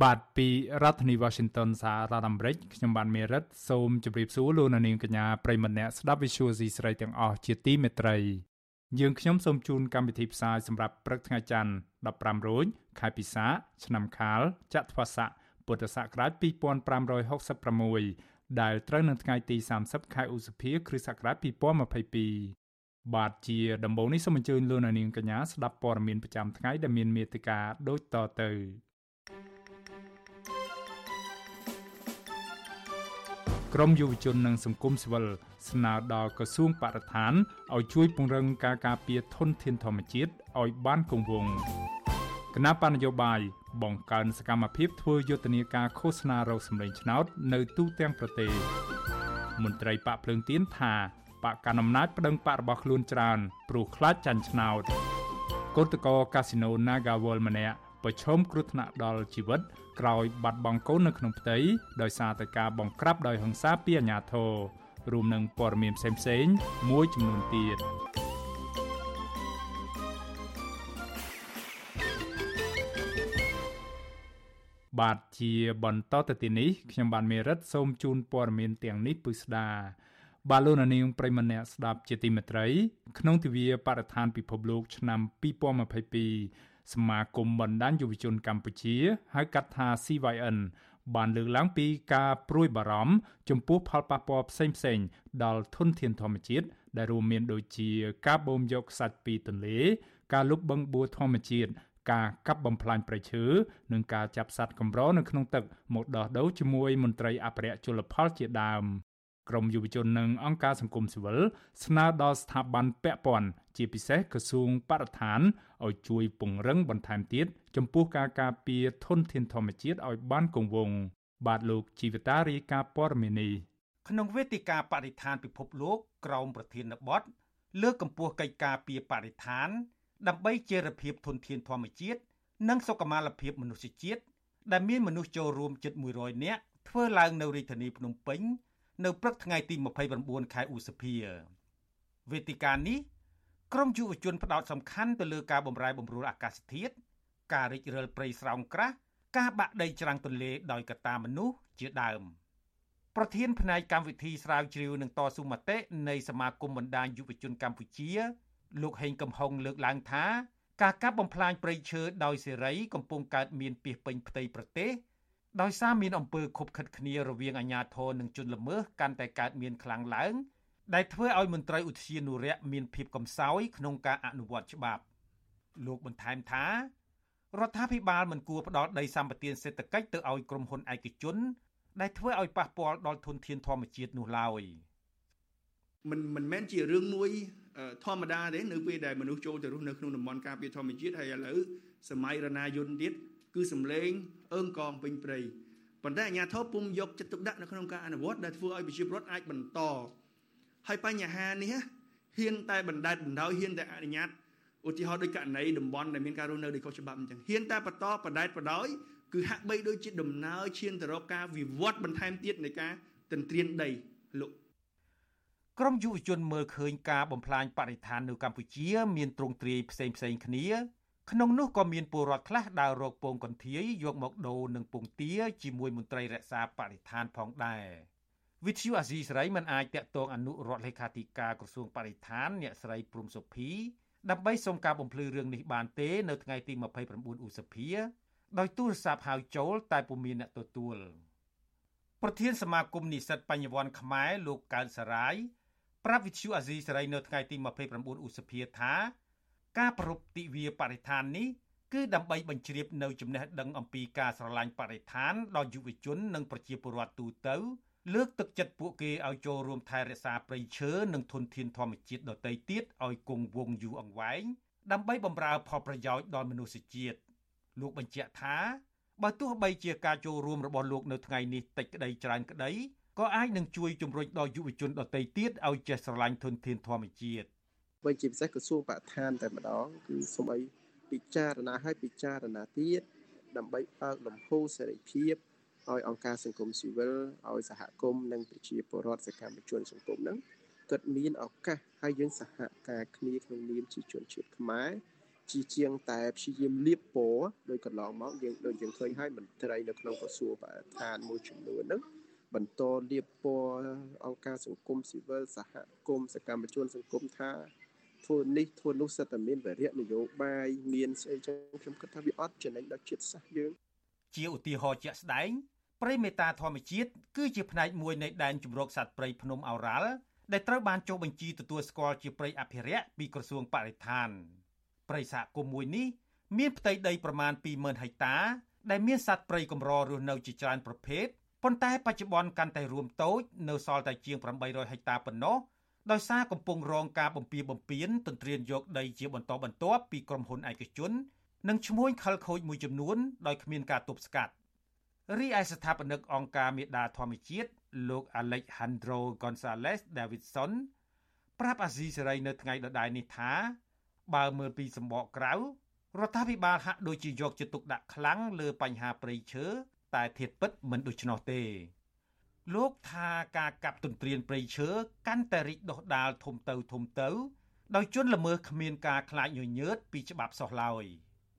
បាទពីរដ្ឋធានី Washington សហរដ្ឋអាមេរិកខ្ញុំបានមេរិតសូមជម្រាបសួរលោកអ្នកនាងកញ្ញាប្រិយមិត្តអ្នកស្ដាប់ Vithu Azisari ទាំងអស់ជាទីមេត្រីយើងខ្ញុំសូមជូនកម្មវិធីផ្សាយសម្រាប់ព្រឹកថ្ងៃច័ន្ទ15រោចខែពិសាឆ្នាំខាលចត្វាស័កពុទ្ធសករាជ2566ដែលត្រូវនៅថ្ងៃទី30ខែឧសភា គ្រិស្តសករាជ2022បាទជាដំបូងនេះសូមអញ្ជើញលោកអ្នកនាងកញ្ញាស្ដាប់ព័ត៌មានប្រចាំថ្ងៃដែលមានមេត្តាដូចតទៅ ក្រមយុវជននិងសង្គមស៊ីវិលស្នើដល់ក្រសួងបរិស្ថានឲ្យជួយពង្រឹងការការពារធនធានធម្មជាតិឲ្យបានគង់វង្សគណៈបញ្ញយោបាយបង្កើនសកម្មភាពធ្វើយុទ្ធនាការឃោសនារោគសម្លេងឆ្នោតនៅទូទាំងប្រទេសមន្ត្រីបកភ្លើងទៀនថាបកកណ្ដាលអំណាចប្តឹងបករបស់ខ្លួនច្រើនព្រោះខ្លាចចាញ់ឆ្នោតគឧតកោកាស៊ីណូ Naga World ម្នាក់ប្រឈមគ្រោះថ្នាក់ដល់ជីវិត ក្រោយបាត់បង់កូននៅក្នុងផ្ទៃដោយសារតែការបង្ក្រាបដោយហិង្សាពីអាជ្ញាធររួមនឹងព័ត៌មានផ្សេងៗមួយចំនួនទៀតបាទជាបន្តទៅទីនេះខ្ញុំបានមេរិតសូមជូនព័ត៌មានទាំងនេះពិស្ដាបាទលោកនាងប្រិមម្នាក់ស្ដាប់ជាទីមេត្រី ក្នុងទិវាបរិស្ថានពិភពលោកឆ្នាំ2022 សមាគមបណ្ដាញយុវជនកម្ពុជាហៅកាត់ថា CYN បានលើកឡើងពីការព្រួយបារម្ភចំពោះផលប៉ះពាល់ផ្សេងៗដល់ធនធានធម្មជាតិដែលរួមមានដូចជាការបូមយកខ្សាច់ពីទន្លេ ការលុបបង្បួរធម្មជាតិការកាប់បំផ្លាញព្រៃឈើនិងការចាប់សត្វកម្រនៅក្នុងទឹកមកដោះដូរជាមួយមន្ត្រីអភិរក្សជលផលជាដើម ក្រមយុវជននិងអង្គការសង្គមស៊ីវិលស្នើដល់ស្ថាប័នពាក់ព័ន្ធជាពិសេសក្រសួងបរិស្ថានឲ្យជួយពង្រឹងបន្ថែមទៀតចំពោះការការពារធនធានធម្មជាតិឲ្យបានគង់វង្សបាទលោកជីវតារាយការណ៍ព័ត៌មាននេះក្នុងវេទិកាបរិស្ថានពិភពលោកក្រមប្រធានបទលើកកម្ពស់កិច្ចការពារបរិស្ថាន ដើម្បីជារភាពធនធានធម្មជាតិនិងសុខុមាលភាពមនុស្សជាតិដែលមានមនុស្សចូលរួមជិត100នាក់ធ្វើឡើងនៅរាជធានីភ្នំពេញ នៅព្រឹកថ្ងៃទី29ខែឧសភាវេទិកានេះក្រមយុវជនផ្ដោតសំខាន់ទៅលើការបំរែបំរួលអាកាសធាតុការរិចរិលព្រៃស្រោងក្រាស់ការបាក់ដីច្រាំងទន្លេដោយកត្តាមនុស្សជាដើមប្រធានផ្នែកកម្មវិធីស្រាវជ្រាវនឹងតស៊ូមតិនៃសមាគមបណ្ដាញយុវជនកម្ពុជា លោកហេងកំហុងលើកឡើងថាការកាប់បំផ្លាញព្រៃឈើដោយសេរីកំពុងកើតមានពីពេញផ្ទៃប្រទេស ដោយសារមានអំពើខុបខិតគ្នារវាងអាជ្ញាធរនិងជនល្មើសកាន់តែកើតមានខ្លាំងឡើងដែលធ្វើឲ្យមន្ត្រីឧទ្យានុរក្សមានភាពកំសោយក្នុងការអនុវត្តច្បាប់លោកបន្ថែមថារដ្ឋាភិបាលមិនគួរផ្ដល់ដីសម្បត្តិសេដ្ឋកិច្ចទៅឲ្យក្រុមហ៊ុនឯកជន ដែលធ្វើឲ្យប៉ះពាល់ដល់ធនធានធម្មជាតិនោះឡើយមិនមិនមែនជារឿងមួយធម្មតាទេនៅពេលដែលមនុស្សចូលទៅរស់នៅក្នុងតំបន់ការពារធម្មជាតិហើយឥឡូវសម័យរណាយន្តទៀត គឺសំឡេងអើងកងពេញព្រៃប៉ុន្តែអាជ្ញាធរពុំយកចិត្តទុកដាក់នៅក្នុងការអនុវត្តដែលធ្វើឲ្យប្រជាពលរដ្ឋអាចបន្តហើយបញ្ហានេះហ៊ានតែបណ្តែតបណ្ដោយហ៊ានតែអនុញ្ញាតឧទាហរណ៍ដូចករណីតំបន់ដែលមានការរស់នៅដោយខុសច្បាប់អញ្ចឹងហ៊ានតែបន្តបណ្តែតបណ្ដោយគឺហាក់បីដូចជាដំណើរឈានទៅរកការវិវត្តបន្ថែមទៀតនៃការទន្ទ្រានដីលោកក្រមយុវជនមើលឃើញការបំផ្លាញបរិស្ថាននៅកម្ពុជា មានទ្រង់ទ្រាយផ្សេងផ្សេងគ្នា ក្នុងនោះក៏មានពលរដ្ឋខ្លះដើររកពងកន្ធាយយកមកដូរនឹងពងទាជាមួយមន្ត្រីរក្សាបរិស្ថានផងដែរវិទ្យុអាស៊ីសេរីមិនអាចតាក់ទងអនុរដ្ឋលេខាធិការក្រសួងបរិស្ថានអ្នកស្រីព្រំសុភីដើម្បីសុំការបំភ្លឺរឿងនេះបានទេនៅថ្ងៃទី29ឧសភាដោយទូរស័ព្ទហៅចូលតែពុំមានអ្នកទទួលប្រធានសមាគមនិស្សិតបញ្ញវន្តខ្មែរលោកកើតសរាយប្រាប់វិទ្យុអាស៊ីសេរីនៅថ្ងៃទី29ឧសភាថា ការប្រពៃទិវាបរិស្ថាននេះគឺដើម្បីបញ្ជ្រាបនៅចំណេះដឹងអំពីការស្រឡាញ់បរិស្ថានដល់យុវជននិងប្រជាពលរដ្ឋទូទៅ លើកទឹកចិត្តពួកគេឲ្យចូលរួមថែរក្សាព្រៃឈើនិងធនធានធម្មជាតិដទៃទៀតឲ្យគង់វង្សយូរអង្វែងដើម្បីបម្រើផលប្រយោជន៍ដល់មនុស្សជាតិលោកបញ្ជាក់ថាបើទោះបីជាការចូលរួមរបស់លោកនៅថ្ងៃនេះតិចក្តីច្រើនក្តីក៏អាចនឹងជួយជំរុញដល់យុវជនដទៃទៀតឲ្យចេះស្រឡាញ់ធនធានធម្មជាតិ វិញជាពិសេសក្រសួងបរិស្ថានតែម្ដងគឺសូមឲ្យពិចារណាឲ្យពិចារណាទៀតដើម្បីបើកលំហូរសេរីភាពឲ្យអង្គការសង្គមស៊ីវិលឲ្យសហគមន៍និងប្រជាពលរដ្ឋសកម្មជនសង្គមហ្នឹងគិតមានឱកាសហើយយើងសហការគ្នាក្នុងនាមជាជនជាតិខ្មែរជាជាងតែព្យាយាមលៀបពណ៌ដោយកន្លងមកយើងដូចយើងឃើញហើយមន្ត្រីនៅក្នុងក្រសួងបរិស្ថានមួយចំនួនហ្នឹងបន្តលៀបពណ៌អង្គការសង្គមស៊ីវិលសហគមន៍សកម្មជនសង្គមថា ធ្វើនេះធ្វើនោះសិតតែមានវរៈនយោបាយមានស្អីចឹងខ្ញុំគិតថាវាអត់ចំណេញដល់ជាតិសាសន៍យើងជាឧទាហរណ៍ជាក់ស្ដែងព្រៃមេតាធម្មជាតិគឺជាផ្នែកមួយនៃដែនជម្រកសត្វព្រៃភ្នំឱរ៉ាល់ដែលត្រូវបានចុះបញ្ជីទទួលស្គាល់ជាព្រៃអភិរក្សពីក្រសួងបរិស្ថានព្រៃសហគមន៍មួយនេះមានផ្ទៃដីប្រមាណ20000ហិកតា ដែលមានសត្វព្រៃកម្ររស់នៅជាច្រើនប្រភេទប៉ុន្តែបច្ចុប្បន្នកាន់តែរួមតូច នៅសល់តែជាង800ហិកតាប៉ុណ្ណោះ ដោយសារកំពុងរងការបំពៀបំពៀនទន្ទ្រានយកដីជាបន្តបន្ទាប់ពីក្រុមហ៊ុនឯកជន និងឈ្មួញខលខូចមួយចំនួនដោយគ្មានការទប់ស្កាត់រីឯស្ថាបនិកអង្គការមេដាធម្មជាតិលោក Alejandro Gonzalez Davidson ប្រាប់អាស៊ីសេរីនៅថ្ងៃដដែលនេះថា បើមើលពីសម្បកក្រៅរដ្ឋាភិបាលហាក់ដូចជាយកចិត្តទុកដាក់ខ្លាំងលើបញ្ហាព្រៃឈើតែធៀបពិតមិនដូច្នោះទេ លោកថាការកាប់ទន្ទ្រានព្រៃឈើកាន់តែរីកដុះដាលធំទៅធំទៅ ដោយជនល្មើសគ្មានការខ្លាចញញើតពីច្បាប់សោះឡើយ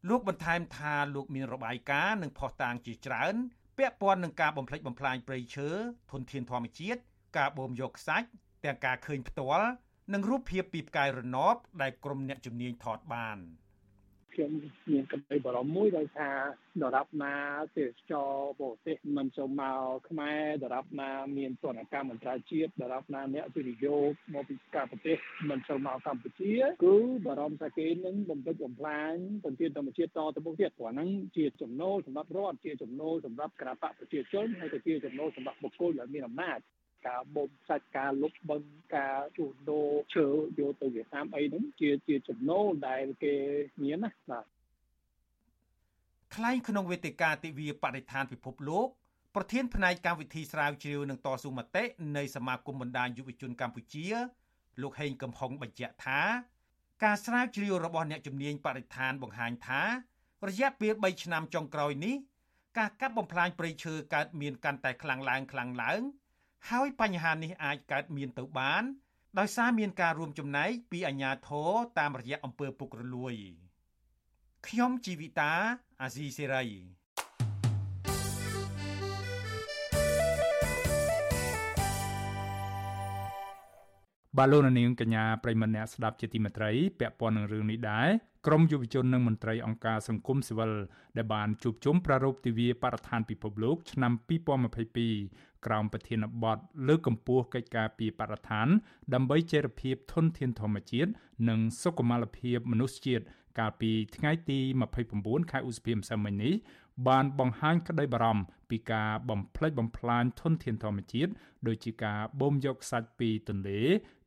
លោកបន្ថែមថាលោកមានរបាយការណ៍និងផុសតាងជាច្រើនពាក់ព័ន្ធនឹងការបំផ្លិចបំផ្លាញព្រៃឈើធនធានធម្មជាតិការបូមយកខ្សាច់ទាំងការឃើញផ្ទាល់និងរូបភាពពីផ្កាយរណបដែលក្រុមអ្នកជំនាញថតបាន។ ខ្ញុំមានក្តីបារម្ភមួយដោយថាដរាបណាទេសចរបរទេសមិនចូលមកខ្មែរដរាបណាមានទនកម្មអន្តរជាតិដរាបណាអ្នកវិនិយោគមកពីការប្រទេសមិនចូលមកកម្ពុជាគឺបារម្ភថាគេនឹងបំពេញបំផ្លាញទន្ទានធម្មជាតិតទៅមុខទៀតព្រោះហ្នឹងជាចំណូលសម្រាប់រដ្ឋជាចំណូលសម្រាប់គណៈបកប្រជាជនហើយក៏ជាចំណូលសម្រាប់បុគ្គលដែលមានអំណាច ការបូមសាច់ការលុបបង្ការជួសដូរឈើយកទៅវៀតណាមអីហ្នឹងជាជាចំណូលដែលគេមានណាបាទថ្លែងក្នុងវេទិកាទិវាបរិស្ថានពិភពលោកប្រធានផ្នែកកម្មវិធីស្រាវជ្រាវនឹងតស៊ូមតិនៃសមាគមបណ្ដាញយុវជនកម្ពុជា លោកហេងកំហុងបញ្ជាក់ថា ការស្រាវជ្រាវរបស់អ្នកជំនាញបរិស្ថានបង្ហាញថា រយៈពេល3ឆ្នាំចុងក្រោយនេះការកាប់បំផ្លាញព្រៃឈើកើតមានកាន់តែខ្លាំងឡើងខ្លាំងឡើង ហើយបញ្ហានេះអាចកើតមានទៅបាន ដោយសារមានការរួមចំណែកពីអាជ្ញាធរតាមរយៈអង្គើពុករលួយខ្ញុំជីវិតាអាស៊ីសេរីបាឡូណានីងកញ្ញាប្រិមម្នាក់ស្ដាប់ជាទីមេត្រីពាក់ព័ន្ធនឹងរឿងនេះដែរ ក្រមយុវជននិងមន្ត្រីអង្គការសង្គមស៊ីវិលដែលបានជួបជុំប្រារព្ធទិវាបរិស្ថានពិភពលោកឆ្នាំ2022ក្រោមប្រធានបទលើកកម្ពស់កិច្ចការពីបរិស្ថាន ដើម្បីចីរភាពធនធានធម្មជាតិនិងសុខុមាលភាពមនុស្សជាតិកាលពីថ្ងៃទី29ខែឧសភាម្សិលមិញនេះបានបង្ហាញក្តីបារម្ភពីការបំផ្លិចបំផ្លាញធនធានធម្មជាតិដូចជាការបូមយកសាច់ពីទន្លេ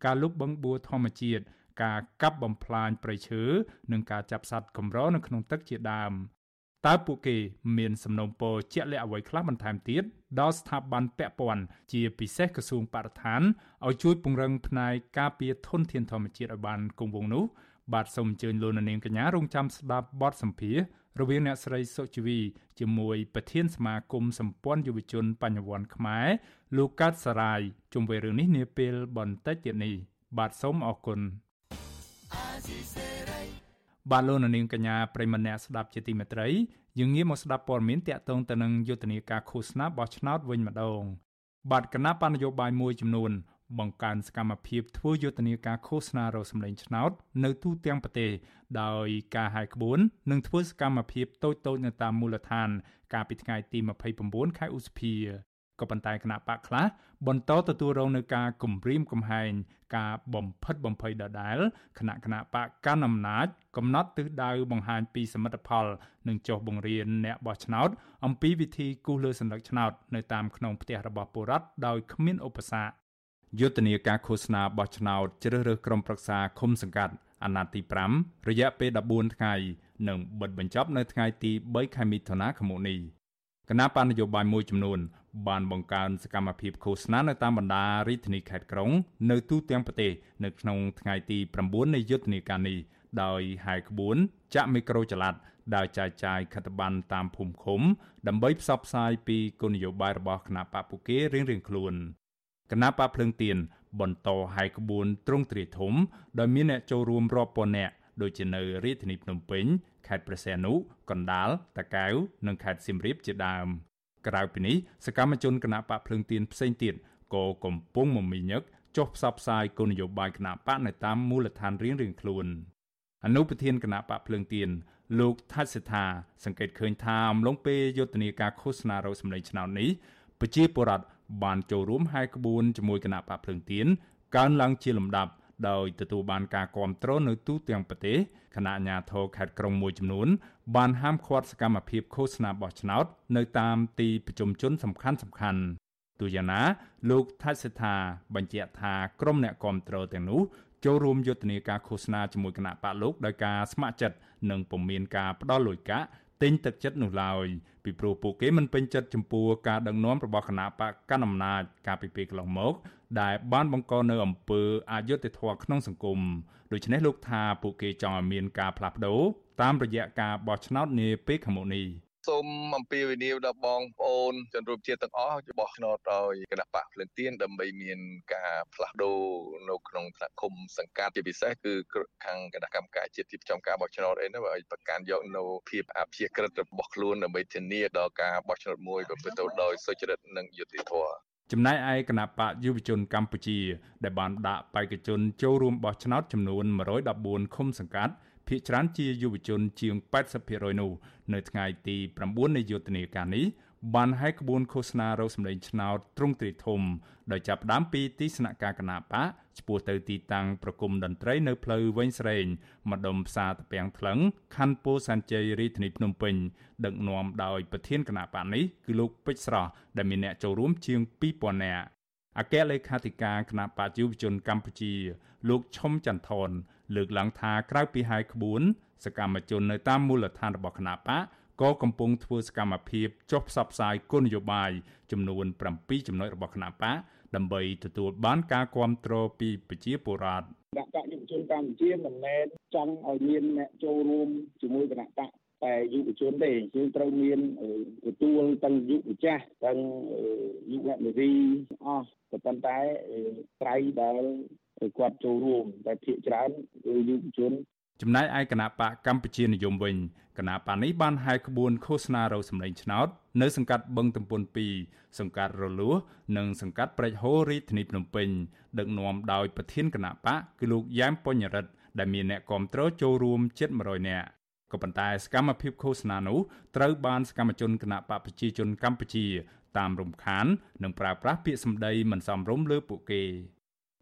ការលុបបង្បួរធម្មជាតិ ការកាប់បំផ្លាញព្រៃឈើនិងការចាប់សត្វកម្រនៅក្នុងទឹកជាដើមតើពួកគេមានសំណូមពរជាក់លាក់អ្វីខ្លះបន្ថែមទៀតដល់ស្ថាប័នពាក់ព័ន្ធជាពិសេសក្រសួងបរិស្ថានឲ្យជួយពង្រឹងផ្នែកការពារធនធានធម្មជាតិឲ្យបានគង់វង្សនោះបាទសូមអញ្ជើញលោកនាងកញ្ញារងចាំស្ដាប់បទសម្ភាសរវាងអ្នកស្រីសុជីវីជាមួយប្រធានសមាគមសម្ព័ន្ធយុវជនបញ្ញវន្តខ្មែរលោកកើតសរាយជុំវិញរឿងនេះនាពេលបន្តិចទៀតនេះបាទសូមអរគុណ បាទលោកនាងកញ្ញាប្រិមម្នាក់ស្ដាប់ជាទីមេត្រីយើងងាកមកស្ដាប់ព័ត៌មានតាក់ទងទៅនឹងយុទ្ធនាការឃោសនាបោះឆ្នោតវិញម្ដងបាទគណៈបញ្ញយោបាយមួយចំនួន បង្កើនសកម្មភាពធ្វើយុទ្ធនាការឃោសនារកសម្លេងឆ្នោត នៅទូទាំងប្រទេសដោយការហាយក្បួននិងធ្វើសកម្មភាពតូចៗនៅតាមមូលដ្ឋាន កាលពីថ្ងៃទី29ខែឧសភា ក៏ប៉ុន្តែគណៈបកខ្លះបន្តទទួលរងនឹងការគំរាមកំហែងការបំផិតបំភ័យដដែលគណៈគណៈបកកាន់អំណាច កំណត់ទិសដៅបង្ហាញពីសមិទ្ធផលនិងចុះបង្រៀនអ្នកបោះឆ្នោត អំពីវិធីគូសលើសន្លឹកឆ្នោតនៅតាមក្នុងផ្ទះរបស់ពលរដ្ឋដោយគ្មានឧបសគ្គយុទ្ធនាការឃោសនាបោះឆ្នោតជ្រើសរើសក្រុមប្រឹក្សាឃុំសង្កាត់អាណត្តិទី5រយៈពេល14ថ្ងៃនិងបិទបញ្ចប់នៅថ្ងៃទី3ខែមិថុនាឆ្នាំនេះគណៈបណ្ឌនយោបាយមួយចំនួន បានបង្កើនសកម្មភាពឃោសនានៅតាមបណ្ដារាជធានីខេត្តក្រុង នៅទូទាំងប្រទេសនៅក្នុងថ្ងៃទី9នៃយុទ្ធនាការនេះដោយហាយក្បួនចាក់មីក្រូចល័តដើរចាយចាយខិត្តប័ណ្ណតាមភូមិឃុំ ដើម្បីផ្សព្វផ្សាយពីគោលនយោបាយរបស់គណៈបកពូកេរៀងៗខ្លួនគណៈបកភ្លើងទៀនបន្តហាយក្បួនត្រង់ទ្រាយធំដោយមានអ្នកចូលរួមរាប់ពាន់នាក់ដូចជានៅរាជធានីភ្នំពេញខេត្តព្រះសីហនុកណ្ដាលតាកែវនិងខេត្តសៀមរាបជាដើម ក្រៅពីនេះសកម្មជនគណៈបកភ្លើងទៀនផ្សេងទៀតក៏កំពុងមមាញឹកចុះផ្សព្វផ្សាយគោលនយោបាយគណៈបកនៅតាមមូលដ្ឋានរៀងៗខ្លួនអនុប្រធានគណៈបកភ្លើងទៀនលោកថាច់សិដ្ឋាសង្កេតឃើញថាអំឡុងពេលយុទ្ធនាការឃោសនារោគសម្លេងឆ្នោតនេះប្រជាពលរដ្ឋបានចូលរួមហែកក្បួនជាមួយគណៈបកភ្លើងទៀនកើនឡើងជាលំដាប់ដោយទទួលបានការគាំទ្រនៅទូទាំងប្រទេសគណៈអាជ្ញាធរខេត្តក្រុងមួយចំនួន បានហាមឃាត់សកម្មភាពឃោសនាបោះឆ្នោត នៅតាមទីប្រជុំជនសំខាន់សំខាន់ទូយ៉ាងណាលោកថាច់សេដ្ឋាបញ្ជាក់ថាក្រុមអ្នកគាំទ្រទាំងនោះចូលរួមយុទ្ធនាការឃោសនាជាមួយគណៈបកលោកដោយការស្ម័គ្រចិត្តនិងពុំមានការផ្ដល់លុយកាក់ទិញទឹកចិត្តនោះឡើយពីព្រោះពួកគេមិនពេញចិត្តចំពោះការដឹកនាំរបស់គណៈបកកណ្ដាលអំណាចកាលពីពេលកន្លងមក ដែលបានបង្កនៅអំពើអយុត្តិធម៌ក្នុងសង្គមដូច្នេះលោកថាពួកគេចង់ឲ្យមានការផ្លាស់ប្ដូរ តាមរយៈការបោះឆ្នោតនាពេលខាងមុខនេះសូមអំពាវនាវដល់បងប្អូនជនរួមជាតិទាំងអស់បោះឆ្នោតឲ្យគណៈបកភ្លឹងទៀនដើម្បីមានការផ្លាស់ប្ដូរនៅក្នុងថ្នាក់ឃុំសង្កាត់ជាពិសេសគឺខាងគណៈកម្មការជាតិទីប្រចាំការបោះឆ្នោតអីនោះឲ្យប្រកាន់យកនៅភាពអព្យាក្រឹតរបស់ខ្លួនដើម្បីធានាដល់ការបោះឆ្នោតមួយប្រព្រឹត្តទៅដោយសុចរិតនិងយុត្តិធម៌ចំណែកឯគណៈបកយុវជនកម្ពុជា ដែលបានដាក់បេក្ខជនចូលរួមបោះឆ្នោតចំនួន114ឃុំសង្កាត់ ភាគច្រើនជាយុវជនជាង80%នោះនៅថ្ងៃទី9នៃយុទ្ធនាការនេះបានហែកក្បួនឃោសនារោគសម្លេងឆ្នោតទ្រង់ទ្រាយធំដោយចាប់ផ្ដើមពីទីស្នាក់ការគណៈបកឆ្ពោះទៅទីតាំងប្រគំតន្ត្រីនៅផ្លូវវែងស្រេងម្ដុំផ្សារតាពាំងថ្លឹងខណ្ឌពោធិ៍សែនជ័យរាជធានីភ្នំពេញដឹកនាំដោយប្រធានគណៈបកនេះគឺលោកពេជ្រស្រស់ដែលមានអ្នកចូលរួមជាង2000នាក់អគ្គលេខាធិការគណៈបកយុវជនកម្ពុជា លោកឈុំចន្ទថន លើកឡើងថាក្រៅពីហាយក្បួន សកម្មជននៅតាមមូលដ្ឋានរបស់គណៈបកក៏កំពុងធ្វើសកម្មភាពចុះផ្សព្វផ្សាយគោលនយោបាយចំនួន7ចំណុចរបស់គណៈបកដើម្បីទទួលបានការគ្រប់គ្រងពីប្រជាពលរដ្ឋគណៈបកយុវជនកម្ពុជាមិនមែនចង់ឲ្យមានអ្នកចូលរួមជាមួយគណៈបកតែយុវជនទេយើងត្រូវមានទទួលទាំងយុវចាស់ទាំងយុវនារីអស់ក៏ប៉ុន្តែត្រៃដែល គាត់ចូលរួមតែភាគច្រើនគឺយុវជនចំណែកឯគណៈបកកម្ពុជានិយមវិញគណៈបកនេះបានហែកក្បួនឃោសនារោសម្លេងឆ្នោតនៅសង្កាត់បឹងទំពុន2សង្កាត់រលួសនិងសង្កាត់ព្រែកហូររាជធានីភ្នំពេញដឹកនាំដោយប្រធានគណៈបកគឺលោកយ៉ែមពញ្ញរិទ្ធដែលមានអ្នកគាំទ្រចូលរួមជិត100នាក់ក៏ប៉ុន្តែសកម្មភាពឃោសនានោះត្រូវបានសកម្មជនគណៈបកប្រជាជនកម្ពុជា តាមរំខាន និងប្រើប្រាស់ពាក្យសម្ដីមិនសមរម្យលើពួកគេ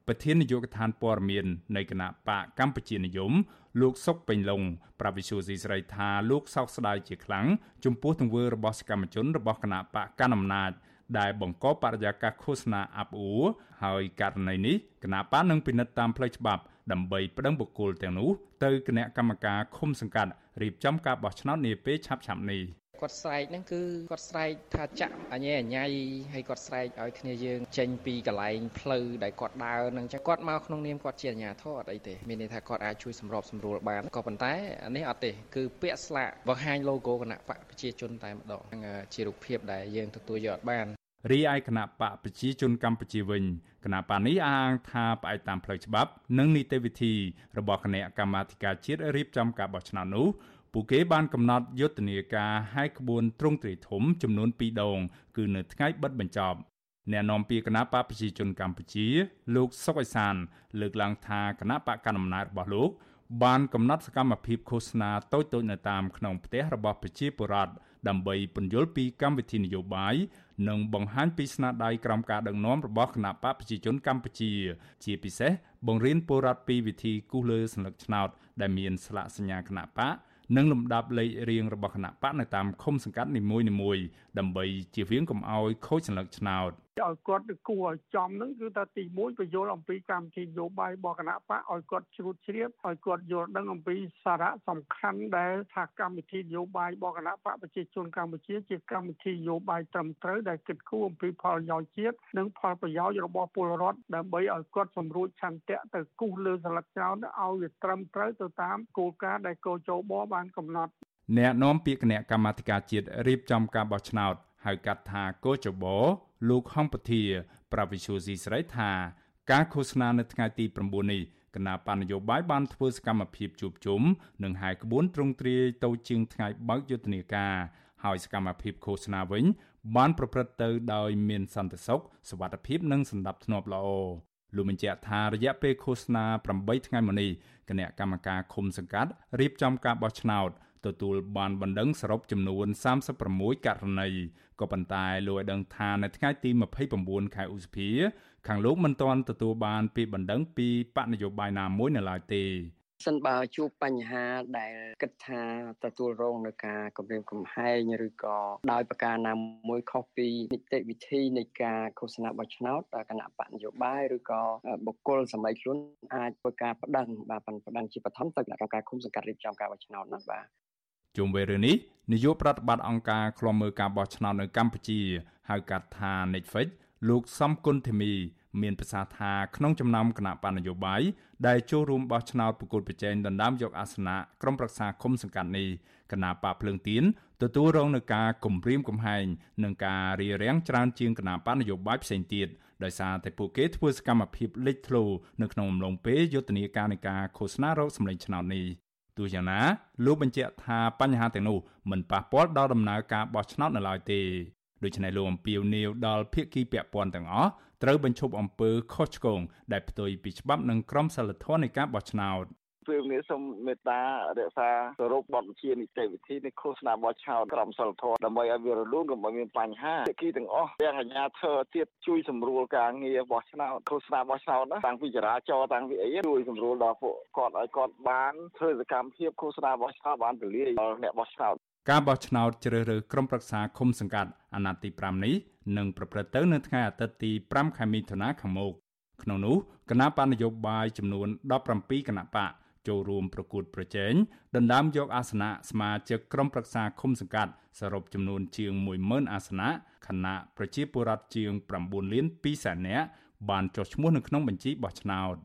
ប្រធាននាយកដ្ឋានព័ត៌មាននៃគណៈបកកម្ពុជានិយម លោកសុកពេញឡុងប្រាវិសុយស៊ីស្រីថាលោកសោកស្ដាយជាខ្លាំងចំពោះទង្វើរបស់សកម្មជនរបស់គណៈបកកណ្ដាលអំណាចដែលបង្កបរិយាកាសឃោសនាអាប់អួរហើយករណីនេះគណៈបកនឹងពិនិត្យតាមផ្លូវច្បាប់ដើម្បីប្តឹងបុគ្គលទាំងនោះទៅគណៈកម្មការឃុំសង្កាត់ រៀបចំការបោះឆ្នោតនាពេលឆាប់ៗនេះគាត់ស្រែកហ្នឹងគឺគាត់ស្រែកថាចាក់អញអញៃហើយគាត់ស្រែកឲ្យគ្នាយើងចេញពីកន្លែងផ្លូវដែលគាត់ដើរហ្នឹងចឹងគាត់មកក្នុងនាមគាត់ជាអាជ្ញាធរអត់អីទេមានន័យថាគាត់អាចជួយសម្របសម្រួលបានក៏ប៉ុន្តែអានេះអត់ទេគឺពាក្យស្លាកបង្ហាញ logo គណៈបកប្រជាជនតែម្ដងហ្នឹងជារូបភាពដែលយើងទទួលយកអត់បាន រីឯគណៈបកប្រជាជនកម្ពុជាវិញគណៈបកនេះអាងថាផ្អែកតាមផ្លូវច្បាប់ និងនីតិវិធីរបស់គណៈកម្មាធិការជាតិរៀបចំការបោះឆ្នោតនោះពួកគេបានកំណត់យុទ្ធនាការហែកក្បួនទ្រង់ទ្រាយធំចំនួន2ដង គឺនៅថ្ងៃបិទបញ្ចប់អ្នកនាំពាក្យគណៈបកប្រជាជនកម្ពុជា លោកសុកអេសាន លើកឡើងថាគណៈបកកណ្ដាលអំណាចរបស់លោក បានកំណត់សកម្មភាពឃោសនាតូចៗនៅតាមក្នុងផ្ទះរបស់ប្រជាពលរដ្ឋដើម្បីពន្យល់ពីកម្មវិធីនយោបាយ និងបង្ហាញពីស្នាដៃក្រមការដឹកនាំរបស់គណៈបកប្រជាជនកម្ពុជា ជាពិសេសបង្រៀនពលរដ្ឋពីវិធីគូសលើសញ្ញាឆ្នោត ដែលមានស្លាកសញ្ញាគណៈបកនិងលំដាប់លេខរៀងរបស់គណៈបកនៅតាមឃុំសង្កាត់នីមួយៗដើម្បីជៀសវាងកុំឲ្យខូចសញ្ញាឆ្នោត ឲ្យគាត់គួរឲ្យចំហ្នឹងគឺថាទី1បញ្យល់អំពីកម្មវិធីនយោបាយរបស់គណៈបកឲ្យគាត់ជ្រួតជ្រាបឲ្យគាត់យល់ដឹងអំពីសារៈសំខាន់ដែលថាកម្មវិធីនយោបាយរបស់គណៈបកប្រជាជនកម្ពុជាជាកម្មវិធីនយោបាយត្រឹមត្រូវដែលគិតគូរអំពីផលប្រយោជន៍ជាតិនិងផលប្រយោជន៍របស់ពលរដ្ឋដើម្បីឲ្យគាត់សម្រួលឆន្ទៈទៅគូសលើស្លឹកចោលឲ្យវាត្រឹមត្រូវទៅតាមគោលការណ៍ដែលកោជបបានកំណត់អ្នកនាំពាក្យគណៈកម្មាធិការជាតិរៀបចំការបោះឆ្នោតហៅកាត់ថាកោចបោ លោកហងពធាប្រវិសុស៊ីស្រីថា ការឃោសនានៅថ្ងៃទី9នេះគណៈបណ្ឌនយោបាយបានធ្វើសកម្មភាពជួបជុំនិងហែកក្បួនទ្រង់ទ្រាយទៅជាងថ្ងៃបើកយុទ្ធនាការហើយសកម្មភាពឃោសនាវិញ បានប្រព្រឹត្តទៅដោយមានសន្តិសុខសុវត្ថិភាពនិងសន្តិភាពល្អលោកបញ្ជាក់ថារយៈពេលឃោសនា8ថ្ងៃមកនេះគណៈកម្មការឃុំសង្កាត់រៀបចំការបោះឆ្នោត ទទួលបានបណ្ដឹងសរុបចំនួន36ករណីក៏ប៉ុន្តែលោកឲ្យដឹងថានៅថ្ងៃទី29ខែឧសភាខាងលោកមិនទាន់ទទួលបានពីបណ្ដឹងពីបកនយោបាយណាមួយនៅឡើយទេសិនបើជួបបញ្ហាដែលគិតថាទទួលរងនឹងការគម្រាមកំហែងឬក៏ដោយប្រការណាមួយខុសពីនីតិវិធីនៃការឃោសនាបោះឆ្នោតគណៈបកនយោបាយឬក៏បុគ្គលសម័យខ្លួនអាចធ្វើការប្តឹងបាទប្តឹងជាបឋមទៅគណៈកម្មការឃុំសង្កាត់រៀបចំការបោះឆ្នោតណាបាទ ជុំវិញរឿងនេះនាយកប្រតិបត្តិអង្គការឃ្លាំមើលការបោះឆ្នោតនៅកម្ពុជាហៅកាត់ថា Netflix លោកសំគុណធីមី មានប្រសាសន៍ថាក្នុងចំណោមគណៈបណ្ឌនយោបាយដែលចូលរួមបោះឆ្នោតប្រកួតប្រជែងដណ្ដើមយកអាសនៈក្រុមប្រឹក្សាគុំសង្កាត់នេះគណៈបកភ្លើងទៀនទទួលរងនឹងការគំរាមកំហែងនិងការរារាំងច្រើនជាងគណៈបកនយោបាយផ្សេងទៀតដោយសារតែពួកគេធ្វើសកម្មភាពលេចធ្លោនៅក្នុងអំឡុងពេលយុទ្ធនាការនៃការឃោសនារោគសម្លេងឆ្នោតនេះ ទោះយ៉ាងណាលោកបញ្ជាក់ថាបញ្ហាទាំងនោះមិនប៉ះពាល់ដល់ដំណើរការបោះឆ្នោតនៅឡើយទេដូច្នេះលោកអំពាវនាវដល់ភាគីពាក់ព័ន្ធទាំងអស់ត្រូវបញ្ឈប់អំពើខុសឆ្គងដែលផ្ទុយពីច្បាប់និងក្រមសីលធម៌នៃការបោះឆ្នោត ពេលនេះសូមមេត្តារក្សាគោរពបទបញ្ជានីតិវិធីនៃឃោសនាបោះឆ្នោតក្រមសីលធម៌ដើម្បីឲ្យវារលូនកុំឲ្យមានបញ្ហាភាគីទាំងអស់ទាំងអាជ្ញាធរទៀតជួយសម្រួលការងារបោះឆ្នោតឃោសនាបោះឆ្នោតណាតាំងពីចរាចរណ៍តាំងពីអីជួយសម្រួលដល់ពួកគាត់ឲ្យគាត់បានធ្វើសកម្មភាពឃោសនាបោះឆ្នោតបានទូលាយដល់អ្នកបោះឆ្នោតការបោះឆ្នោតជ្រើសរើសក្រុមប្រឹក្សាឃុំសង្កាត់អាណត្តិទី5នេះនឹងប្រព្រឹត្តទៅនៅថ្ងៃអាទិត្យទី5ខែមិថុនាខាងមុខក្នុងនោះគណៈបណ្ឌនយោបាយចំនួន17គណៈបក ចូលរួមប្រកួតប្រជែងដណ្ដើមយកអាសនៈសមាជិកក្រុមប្រឹក្សាឃុំសង្កាត់សរុបចំនួនជាង10000អាសនៈខណៈប្រជាពលរដ្ឋជាង9លាន2សែននាក់បានចុះឈ្មោះនៅក្នុងបញ្ជីបោះឆ្នោត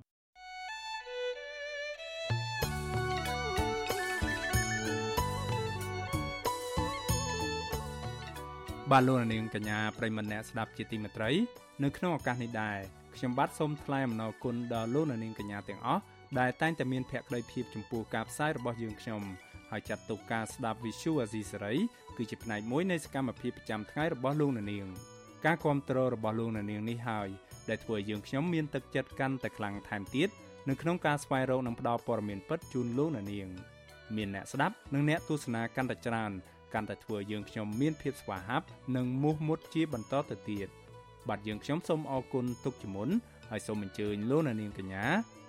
បាទលោកនាងកញ្ញាប្រិមម្នាក់ស្ដាប់ជាទីមេត្រី នៅក្នុងឱកាសនេះដែរខ្ញុំបាទសូមថ្លែងអំណរគុណដល់លោកនាងកញ្ញាទាំងអស់ ដែលតែងតែមានភក្ដីភាពចំពោះការផ្សាយរបស់យើងខ្ញុំហើយចាត់ទុកការស្ដាប់ Visual Asia សេរីគឺជាផ្នែកមួយនៃសកម្មភាពប្រចាំថ្ងៃរបស់លោកនាងការគ្រប់គ្រងរបស់លោកនាងនេះហើយដែលធ្វើឲ្យយើងខ្ញុំមានទឹកចិត្តកាន់តែខ្លាំងថែមទៀតនៅក្នុងការស្វែងរកនិងផ្តល់ព័ត៌មានពិតជូនលោកនាងមានអ្នកស្ដាប់និងអ្នកទស្សនាកាន់តែច្រើនកាន់តែធ្វើយើងខ្ញុំមានភាពស្វាហាប់និងមោះមុតជាបន្តទៅទៀតបាទយើងខ្ញុំសូមអរគុណទុកជាមុនហើយសូមអញ្ជើញលោកនាងកញ្ញា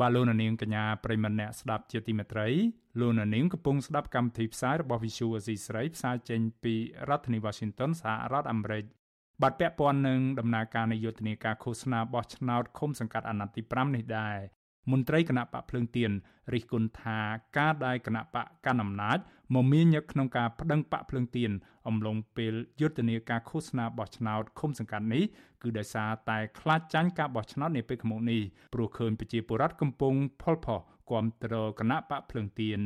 បាទលោកនាងកញ្ញាប្រិមម្នាក់ស្ដាប់ជាទីមេត្រីលោកនាងកំពុងស្ដាប់កម្មវិធីផ្សាយរបស់ Visual Asia ស្រីផ្សាយចេញពីរដ្ឋធានី Washington សហរដ្ឋអាមេរិកបាទពាក់ព័ន្ធនឹងដំណើរការនៃយុទ្ធនាការឃោសនាបោះឆ្នោតឃុំសង្កាត់អាណត្តិទី5នេះដែរ មន្ត្រីគណៈបកភ្លើងទៀនរិះគន់ថាការដែលគណៈបកកណ្ដាលអំណាចមមាញឹកក្នុងការប្តឹងបកភ្លើងទៀនអំឡុងពេលយុទ្ធនាការឃោសនាបោះឆ្នោតឃុំសង្កាត់នេះគឺដោយសារតែខ្លាចចាញ់ការបោះឆ្នោតនាពេលខាងមុខនេះព្រោះឃើញប្រជាពលរដ្ឋកំពុងផលផុសគាំទ្រគណៈបកភ្លើងទៀន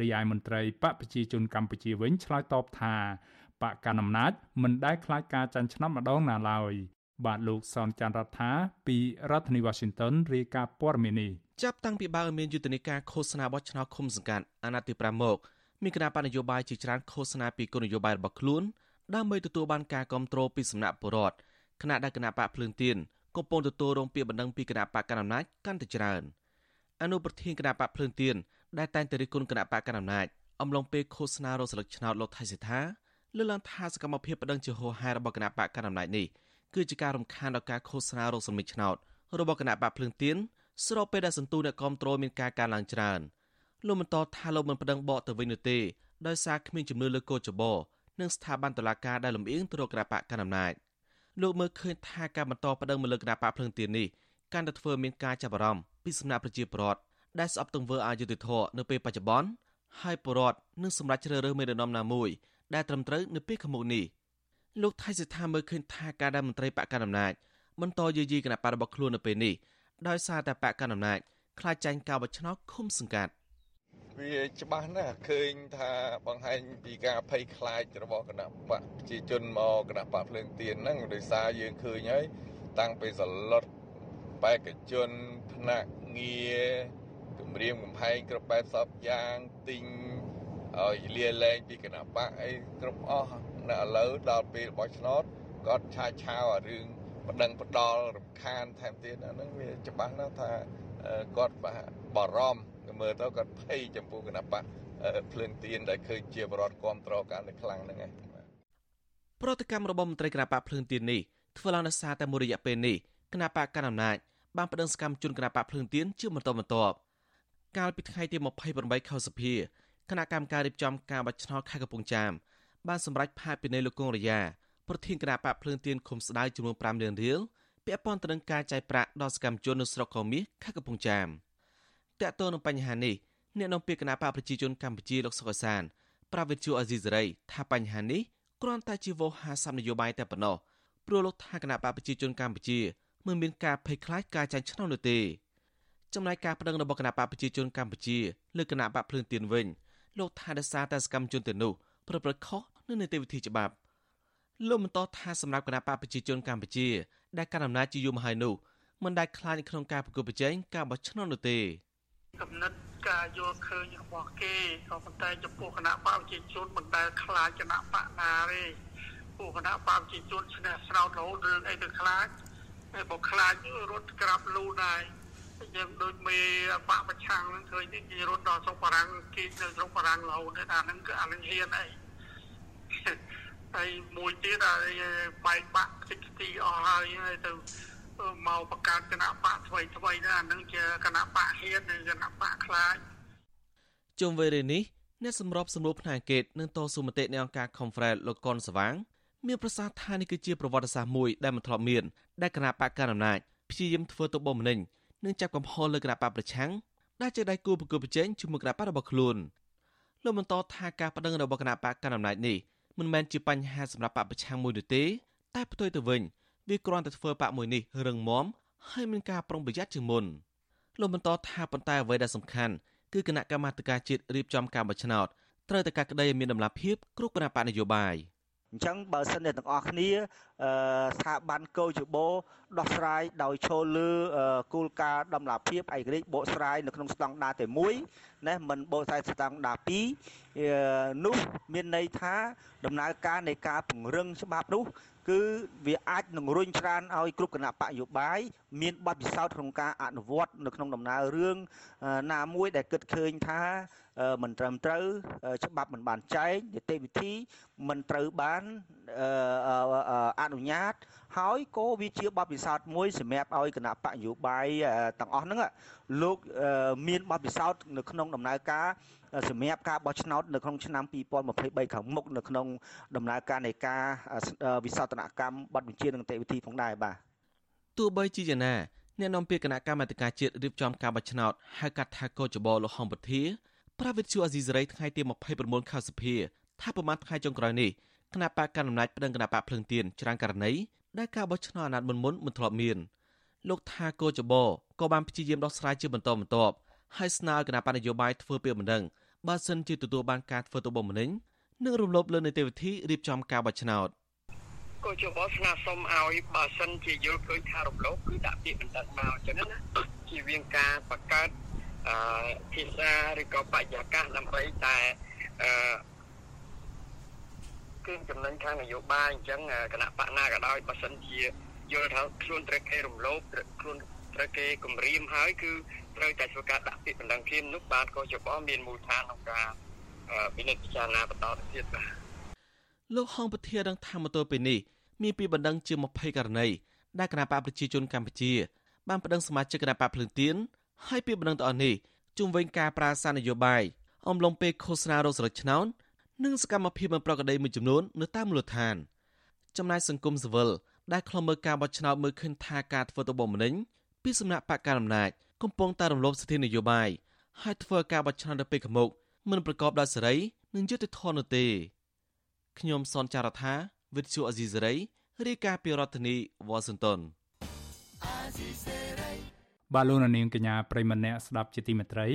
រាយមន្ត្រីបកប្រជាជនកម្ពុជាវិញឆ្លើយតបថាបកកណ្ដាលអំណាចមិនដែលខ្លាចការចាញ់ឆ្នោតម្ដងណាឡើយ បាទលោកសនច័ន្ទរដ្ឋាពីរដ្ឋធានី Washington រាយការណ៍ព័ត៌មាននេះចាប់តាំងពីបើមានយុទ្ធនាការឃោសនាបោះឆ្នោតឃុំសង្កាត់អាណត្តិទី5មកមានគណៈបញ្ញយោបាយជាច្រើនឃោសនាពីគោលនយោបាយរបស់ខ្លួនដើម្បីទទួលបានការគ្រប់គ្រងពីសំណាក់ប្រជាពលរដ្ឋគណៈដែលគណៈបកភ្លើងទៀនកំពុងទទួលរងពាក្យបណ្ដឹងពីគណៈបកកណ្ដាលអំណាចកាន់តែច្រើនអនុប្រធានគណៈបកភ្លើងទៀនដែលតែងតែរិះគន់គណៈបកកណ្ដាលអំណាចអំឡុងពេលឃោសនារោស្លឹកឆ្នោតលោកថៃសិដ្ឋាលើកឡើងថាសកម្មភាពបដិងជាហោហែរបស់គណៈបកកណ្ដាលអំណាចនេះ គឺជាការរំខានដល់ការឃោសនារោសមិទ្ធឆ្នោតរបស់គណៈបកភ្លើងទៀនស្របពេលដែលសន្ទុះអ្នកគ្រប់គ្រងមានការកើនឡើងច្រើនលោកបន្តថាលោកមិនប្តឹងបកទៅវិញនោះទេដោយសារគ្មានជំនឿលើកោចបោនិងស្ថាប័នតុលាការដែលលំអៀងទៅរកគណៈបកកណ្ដាលអំណាចលោកមើលឃើញថាការបន្តប្តឹងមកលើគណៈបកភ្លើងទៀននេះកាន់តែធ្វើមានការចាប់អារម្មណ៍ពីសំណាក់ប្រជាពលរដ្ឋដែលស្អប់ទង្វើអយុត្តិធម៌នៅពេលបច្ចុប្បន្នហើយពលរដ្ឋនឹងសម្រេចជ្រើសរើសមេដឹកនាំណាមួយដែលត្រឹមត្រូវនៅពេលខាងមុខនេះ លោកថៃសិដ្ឋាមើលឃើញថាការដែលមន្ត្រីបកកណ្ដាលអំណាចបន្តយាយីគណៈបករបស់ខ្លួននៅពេលនេះដោយសារតែបកកណ្ដាលអំណាចខ្លាចចាញ់ការបោះឆ្នោតឃុំសង្កាត់វាច្បាស់ណាស់ឃើញថាបង្ហាញពីការភ័យខ្លាចរបស់គណៈបកប្រជាជនមកគណៈបកភ្លើងទៀនហ្នឹងដោយសារយើងឃើញហើយតាំងពីសឡុតបេក្ខជនផ្នែកងារគម្រាមកំហែងគ្រប់បែបសពយ៉ាងទិញឲ្យលាលែងពីគណៈបកអីគ្រប់អស់ នៅឥឡូវដល់ពេលបោះឆ្នោតគាត់ឆាឆាវអារឿងបដិងបដលរំខានថែមទៀតអាហ្នឹងវាច្បាស់ណាស់ថាគាត់បារម្ភមើលទៅគាត់ភ័យចំពោះគណៈបកភ្លើងទៀនដែលឃើញជាបរដ្ឋគ្រប់ត្រកាន់តែខ្លាំងហ្នឹងឯងប្រតិកម្មរបស់មន្ត្រីគណៈបកភ្លើងទៀននេះធ្វើឡើងដោយសារតែមួយរយៈពេលនេះគណៈបកកណ្ដាលអំណាចបានប្តឹងសកម្មជនគណៈបកភ្លើងទៀនជាបន្តបន្ទាប់កាលពីថ្ងៃទី28ខែសភាគណៈកម្មការរៀបចំការបោះឆ្នោតខេត្តកំពង់ចាម បានសម្រេចផាកពិន័យលោកកុងរយ៉ាប្រធានគណៈបកភ្លើងទៀនឃុំស្ដៅចំនួន5លានរៀលពាក់ព័ន្ធទៅនឹងការចាយប្រាក់ដល់សកម្មជននៅស្រុកកោមាសខេត្តកំពង់ចាមតកតទៅនឹងបញ្ហានេះអ្នកនាំពាក្យគណៈបកប្រជាជនកម្ពុជាលោកសុកសានប្រាវិទ្យាអេស៊ីសេរីថាបញ្ហានេះគ្រាន់តែជាវោហារសម្នយោបាយតែប៉ុណ្ណោះព្រោះលោកថាគណៈបកប្រជាជនកម្ពុជាមិនមានការភ័យខ្លាចការចាញ់ឆ្នោតនោះទេចំណែកការប្តឹងរបស់គណៈបកប្រជាជនកម្ពុជាលើគណៈបកភ្លើងទៀនវិញលោកថាដសារតែសកម្មជនទៅនោះប្រព្រឹត្តខុស នៅនីតិវិធីច្បាប់លោកបន្តថាសម្រាប់គណៈបកប្រជាជនកម្ពុជាដែលកាន់អំណាចជាយូរមកហើយនោះមិនដែលខ្លាចក្នុងការប្រកួតប្រជែងការបោះឆ្នោតនោះទេគំនិតការយល់ឃើញរបស់គេក៏ប៉ុន្តែចំពោះគណៈបកប្រជាជនមិនដែលខ្លាចគណៈបកណាទេពួកគណៈបកប្រជាជនឈ្នះស្រោតរហូតរឿងអីទៅខ្លាចហើយបើខ្លាចរត់ក្រាប់លូដែរយើងដូចមេបកប្រឆាំងនឹងឃើញនេះគេរត់ដល់ស្រុកបារាំងគេនៅស្រុកបារាំងរហូតអាហ្នឹងគឺអាហ្នឹងហ៊ានអី ហើយមួយទៀតអាបែកបាក់តិចទីអស់ហើយទៅមកបង្កើតគណៈបកថ្មីថ្មីណាអានឹងជាគណៈបកហ៊ាននិងគណៈបកខ្លាចជុំវេលានេះអ្នកសម្របសម្រួលផ្នែកអង្កេតនឹងតស៊ូមតិនៃអង្គការ Conference លោកកុនសវាង មានប្រសាសន៍ថានេះគឺជាប្រវត្តិសាស្ត្រមួយដែលមិនធ្លាប់មានដែលគណៈបកកណ្ដាលអំណាចព្យាយាមធ្វើទៅបំម្នេញនិងចាប់កំហុសលើគណៈបកប្រឆាំងដែលជាដៃគូប្រគល់ប្រជែងជាមួយគណៈបករបស់ខ្លួនលោកបន្តថាការប្តឹងរបស់គណៈបកកណ្ដាលអំណាចនេះ មិនមែនជាបញ្ហាសម្រាប់បកប្រឆាំងមួយនោះទេ តែផ្ទុយទៅវិញវាគ្រាន់តែធ្វើបាក់មួយនេះរឹងមាំហើយមានការប្រុងប្រយ័ត្នជាងមុនលោកបន្តថាប៉ុន្តែអ្វីដែលសំខាន់គឺគណៈកម្មាធិការជាតិរៀបចំការបោះឆ្នោតត្រូវតែកាត់ក្តីឲ្យមានដំណាភាពគ្រប់គណៈបកនយោបាយ អញ្ចឹងបើសិនជាទាំងអស់គ្នាស្ថាប័នកោជបោដោះស្រាយដោយឈលលើគោលការណ៍ដំណាភាពឯករាជ្យបកស្រាយនៅក្នុងស្តង់ដារតែមួយណាមិនបកស្រាយស្តង់ដារ2នោះមានន័យថាដំណើរការនៃការពង្រឹងច្បាប់នោះ គឺវាអាចនឹងរុញច្រានឲ្យគ្រប់គណៈបកយោបាយមានបទពិសោធន៍ក្នុងការអនុវត្តនៅក្នុងដំណើររឿងណាមួយដែលគិតឃើញថាមិនត្រឹមត្រូវច្បាប់មិនបានចែងនីតិវិធីមិនត្រូវបានអនុញ្ញាត ហើយក៏វាជាបទពិសោធន៍មួយសម្រាប់ឲ្យគណៈបកយោបាយទាំងអស់ហ្នឹងលោកមានបទពិសោធន៍នៅក្នុងដំណើរការ សម្រាប់ការបោះឆ្នោតនៅក្នុងឆ្នាំ2023ខាងមុខនៅក្នុងដំណើរការនៃការវិសោធនកម្មបទបញ្ជានិងនីតិវិធីផងដែរបាទទោះបីជាយ៉ាងណាអ្នកនាំពាក្យគណៈកម្មាធិការជាតិរៀបចំការបោះឆ្នោតហៅកាត់ថាកោចបលលោកហំពធាប្រាវិទ្យាអាស៊ីសេរីថ្ងៃទី29ខែសភាថាប្រមាណថ្ងៃចុងក្រោយនេះគណៈបកកណ្ដាលអំណាចប្តឹងគណៈបកភ្លឹងទៀនច្រើនករណីដែលការបោះឆ្នោតអាណត្តិមុនមុនមិនធ្លាប់មានលោកថាកោចបក៏បានព្យាយាមដោះស្រាយជាបន្តបន្ទាប់ហើយស្នើគណៈបកនយោបាយធ្វើពាក្យបណ្ដឹង បើសិនជាទទួលបានការធ្វើទុកបុកម្នេញនិងរំលោភលើនីតិវិធីរៀបចំការបោះឆ្នោតក៏ជាបោះស្នើសុំឲ្យបើសិនជាយល់ឃើញថារំលោភគឺដាក់ពាក្យបណ្ដឹងមកអញ្ចឹងណាជាវិងការបង្កើតអឺភាសាឬក៏បរិយាកាសដើម្បីតែអឺគឺចំណេញខាងនយោបាយអញ្ចឹងគណៈបកណាក៏ដោយបើសិនជាយល់ថាខ្លួនត្រូវគេរំលោភខ្លួនត្រូវគេគំរាមហើយគឺ ត្រូវតែធ្វើការដាក់ពាក្យបណ្ដឹងភ្លាមនោះបាទក៏ចបមានមូលដ្ឋានក្នុងការវិនិច្ឆ័យពិចារណាបន្តទៅទៀតបាទលោកហងពធាដឹងថាមកទល់ពេលនេះមានពីបណ្ដឹងជា20ករណីដែលគណៈបកប្រជាជនកម្ពុជាបានប្តឹងសមាជិកគណៈបកភ្លើងទៀនហើយពីបណ្ដឹងទាំងអស់នេះជុំវិញការប្រាស្រ័យនយោបាយអំឡុងពេលឃោសនារោគស្រោចឆ្នោតនិងសកម្មភាពមិនប្រក្រតីមួយចំនួននៅតាមមូលដ្ឋានចំណាយសង្គមស៊ីវិលដែលខ្លំមើលការបោះឆ្នោតមើលឃើញថាការធ្វើទៅបំម្នេញពីសំណាក់បកកណ្ដាលអំណាច កំពុងតែរំលោភសិទ្ធិនយោបាយហើយធ្វើការបោះឆ្នោតនៅពេលខាងមុខមិនប្រកបដោយសេរីនិងយុត្តិធម៌នោះទេខ្ញុំសនចាររថាវិទ្យុអេស៊ីសេរីរាយការណ៍ពីរដ្ឋធានីវ៉ាស៊ីនតោនបាឡូណានាងកញ្ញាប្រិមម្នាក់ស្ដាប់ជាទីមេត្រី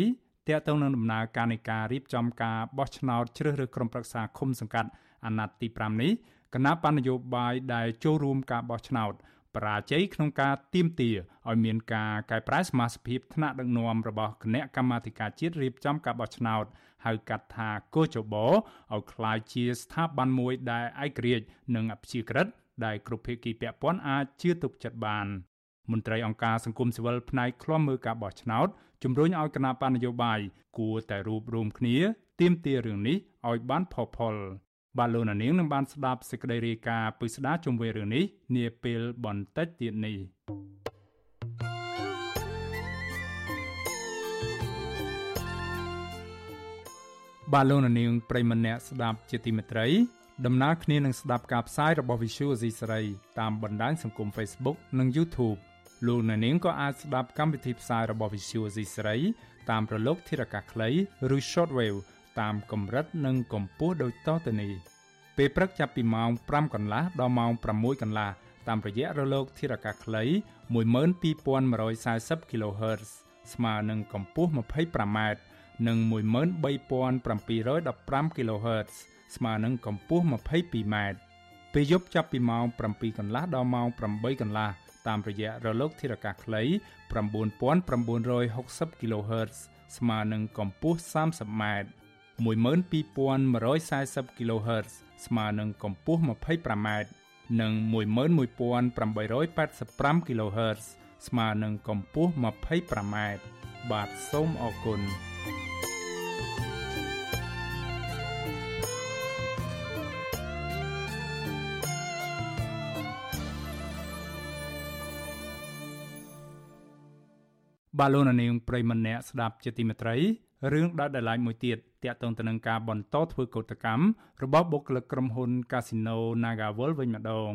តកតងនឹងដំណើរការនៃការរៀបចំការបោះឆ្នោតជ្រើសរើសក្រុមប្រឹក្សាឃុំសង្កាត់អាណត្តិទី5នេះគណៈបណ្ឌនយោបាយដែលចូលរួមការបោះឆ្នោត បរាជ័យក្នុងការទៀមទាឲ្យមានការកែប្រែសមាជិកថ្នាក់ដឹកនាំរបស់គណៈកម្មាធិការជាតិរៀបចំការបោះឆ្នោតហៅកាត់ថាកោចបឲ្យคล้ายជាស្ថាប័នមួយដែលឯករាជ្យនិងអព្យាក្រឹតដែលគ្រប់ភាគីពាក់ព័ន្ធអាចជឿទុកចិត្តបានមន្ត្រីអង្គការសង្គមស៊ីវិលផ្នែកឃ្លាំមើលការបោះឆ្នោតជំរុញឲ្យគណៈបណ្ឌនយោបាយគួរតែរួបរวมគ្នាទៀមទារឿងនេះឲ្យបានផុសផុល បាទលោកនាងនឹងបានស្ដាប់សេចក្តីរាយការណ៍ពិស្ដារជុំវិញរឿងនេះនាពេលបន្តិចទៀតនេះបាទលោកនាងប្រិមម្នាក់ស្ដាប់ជាទីមេត្រីដំណើរគ្នានឹងស្ដាប់ការផ្សាយរបស់ Visual C សេរីតាមបណ្ដាញសង្គម Facebook និង YouTube លោកអ្នកនាងក៏អាចស្ដាប់កម្មវិធីផ្សាយរបស់ Visual C សេរីតាមប្រឡោកធារកាសខ្លីឬ Shortwave តាមកម្រិតនិងកម្ពស់ដូចតទៅនេះពេលព្រឹកចាប់ពីម៉ោង5កន្លះដល់ម៉ោង6កន្លះតាមរយៈរលកធារកាសខ្លី12140 kHz ស្មើនឹងកម្ពស់ 25m និង13715 kHz ស្មើនឹងកម្ពស់ 22m ពេលយប់ចាប់ពីម៉ោង7កន្លះដល់ម៉ោង8កន្លះតាមរយៈរលកធារកាសខ្លី9960 kHz ស្មើនឹងកម្ពស់ 30m 12140 kHz ស្មើនឹងកម្ពស់ 25m និង11885 kHz ស្មើនឹងកម្ពស់ 25m បាទសូមអរគុណបាឡូណានាងប្រិមម្នាក់ស្ដាប់ជាទីមេត្រី រឿងដាច់ដライមួយទៀតតាក់ទងទៅនឹងការបន្តធ្វើកោតកម្មរបស់បុគ្គលិកក្រុមហ៊ុន Casino NagaWorld វិញម្ដង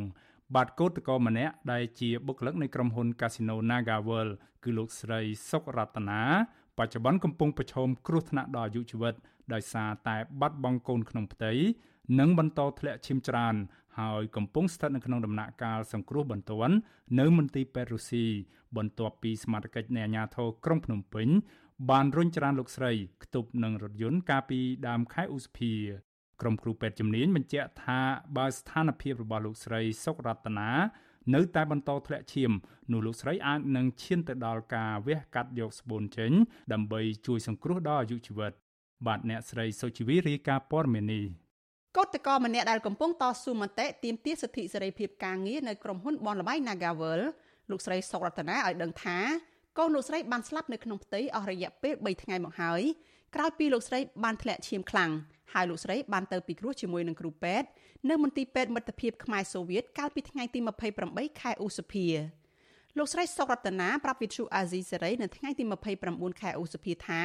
បាទកោតក្រម្នាក់ដែលជាបុគ្គលិកនៃក្រុមហ៊ុន Casino NagaWorld គឺលោកស្រីសុករតនាបច្ចុប្បន្នកំពុងប្រឈមគ្រោះថ្នាក់ដល់អាយុជីវិតដោយសារតែបាត់បង់កូនក្នុងផ្ទៃនិងបន្តធ្លាក់ឈាមច្រើន ហើយកំពុងស្ថិតនៅក្នុងដំណាក់កាលសង្គ្រោះបន្ទាន់នៅមន្ទីរពេទ្យរុស្ស៊ីបន្ទាប់ពីសមាជិកនៃអាជ្ញាធរក្រុងភ្នំពេញ បានរុញច្រានលោកស្រីខ្ទប់នឹងរថយន្តកាលពីដើមខែឧសភាក្រុមគ្រូពេទ្យជំនាញបញ្ជាក់ថាបើស្ថានភាពរបស់លោកស្រីសុករតនានៅតែបន្តធ្លាក់ឈាមនោះលោកស្រីអាចនឹងឈានទៅដល់ការវះកាត់យកស្បូនចេញ ដើម្បីជួយសង្គ្រោះដល់អាយុជីវិត បាទអ្នកស្រីសុជីវីរាយការណ៍ព័ត៌មាននេះកោតក្រម្នាក់ដែលកំពុងតស៊ូមតិទាមទារសិទ្ធិសេរីភាពការងារនៅក្រុមហ៊ុនបនលបៃ Nagavel លោកស្រីសុករតនាឲ្យដឹងថា កូនលោកស្រីបានស្លាប់នៅក្នុងផ្ទៃអស់រយៈពេល3ថ្ងៃមកហើយក្រោយពីលោកស្រីបានធ្លាក់ឈាមខ្លាំងហើយលោកស្រីបានទៅពិគ្រោះជាមួយនឹងគ្រូពេទ្យនៅមន្ទីរពេទ្យមិត្តភាពខ្មែរសូវៀតកាលពីថ្ងៃទី28ខែឧសភាលោកស្រីសុករតនាប្រាប់វិទ្យុអាស៊ីសេរីនៅថ្ងៃទី29ខែឧសភាថា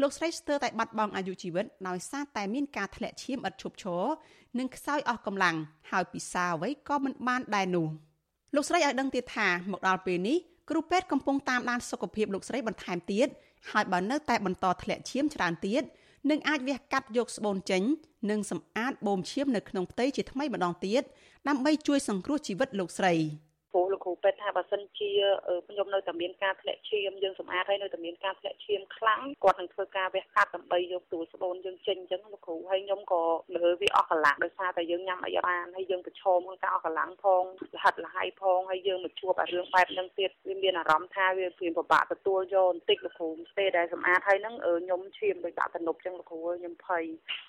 លោកស្រីស្ទើរតែបាត់បង់អាយុជីវិតដោយសារតែមានការធ្លាក់ឈាមឥតឈប់ឈរនិងខ្សោយអស់កម្លាំងហើយពិសាអ្វីក៏មិនបានដែរនោះលោកស្រីឲ្យដឹងទៀតថាមកដល់ពេលនេះ គ្រូពេទ្យកំពុងតាមដានសុខភាពលោកស្រីបន្ថែមទៀតហើយបើនៅតែបន្តធ្លាក់ឈាមច្រើនទៀតនឹងអាចវះកាត់យកស្បូនចេញនិងសម្អាតបូមឈាមនៅក្នុងផ្ទៃជាថ្មីម្ដងទៀតដើម្បីជួយសង្គ្រោះជីវិតលោកស្រី។ ព្រោះលោកគ្រូពេទ្យថាបើសិនជាខ្ញុំនៅតែមានការធ្លាក់ឈាមយើងសម្អាតហើយនៅតែមានការធ្លាក់ឈាមខ្លាំងគាត់នឹងធ្វើការវះកាត់ដើម្បីយកទូស្បូនយើងចេញអញ្ចឹងលោកគ្រូហើយខ្ញុំក៏មើលវាអស់កម្លាំងដោយសារតែយើងញ៉ាំអីបានហើយយើងប្រឈមនឹងការអស់កម្លាំងផងលហិតលហើយផងហើយយើងមកជួបអារឿងបែបហ្នឹងទៀតវាមានអារម្មណ៍ថាវាព្រៀងពិបាកទទួលយកបន្តិចលោកគ្រូពេលដែលសម្អាតហើយហ្នឹងខ្ញុំឈាមដោយដាក់ទំនប់អញ្ចឹងលោកគ្រូខ្ញុំភ័យ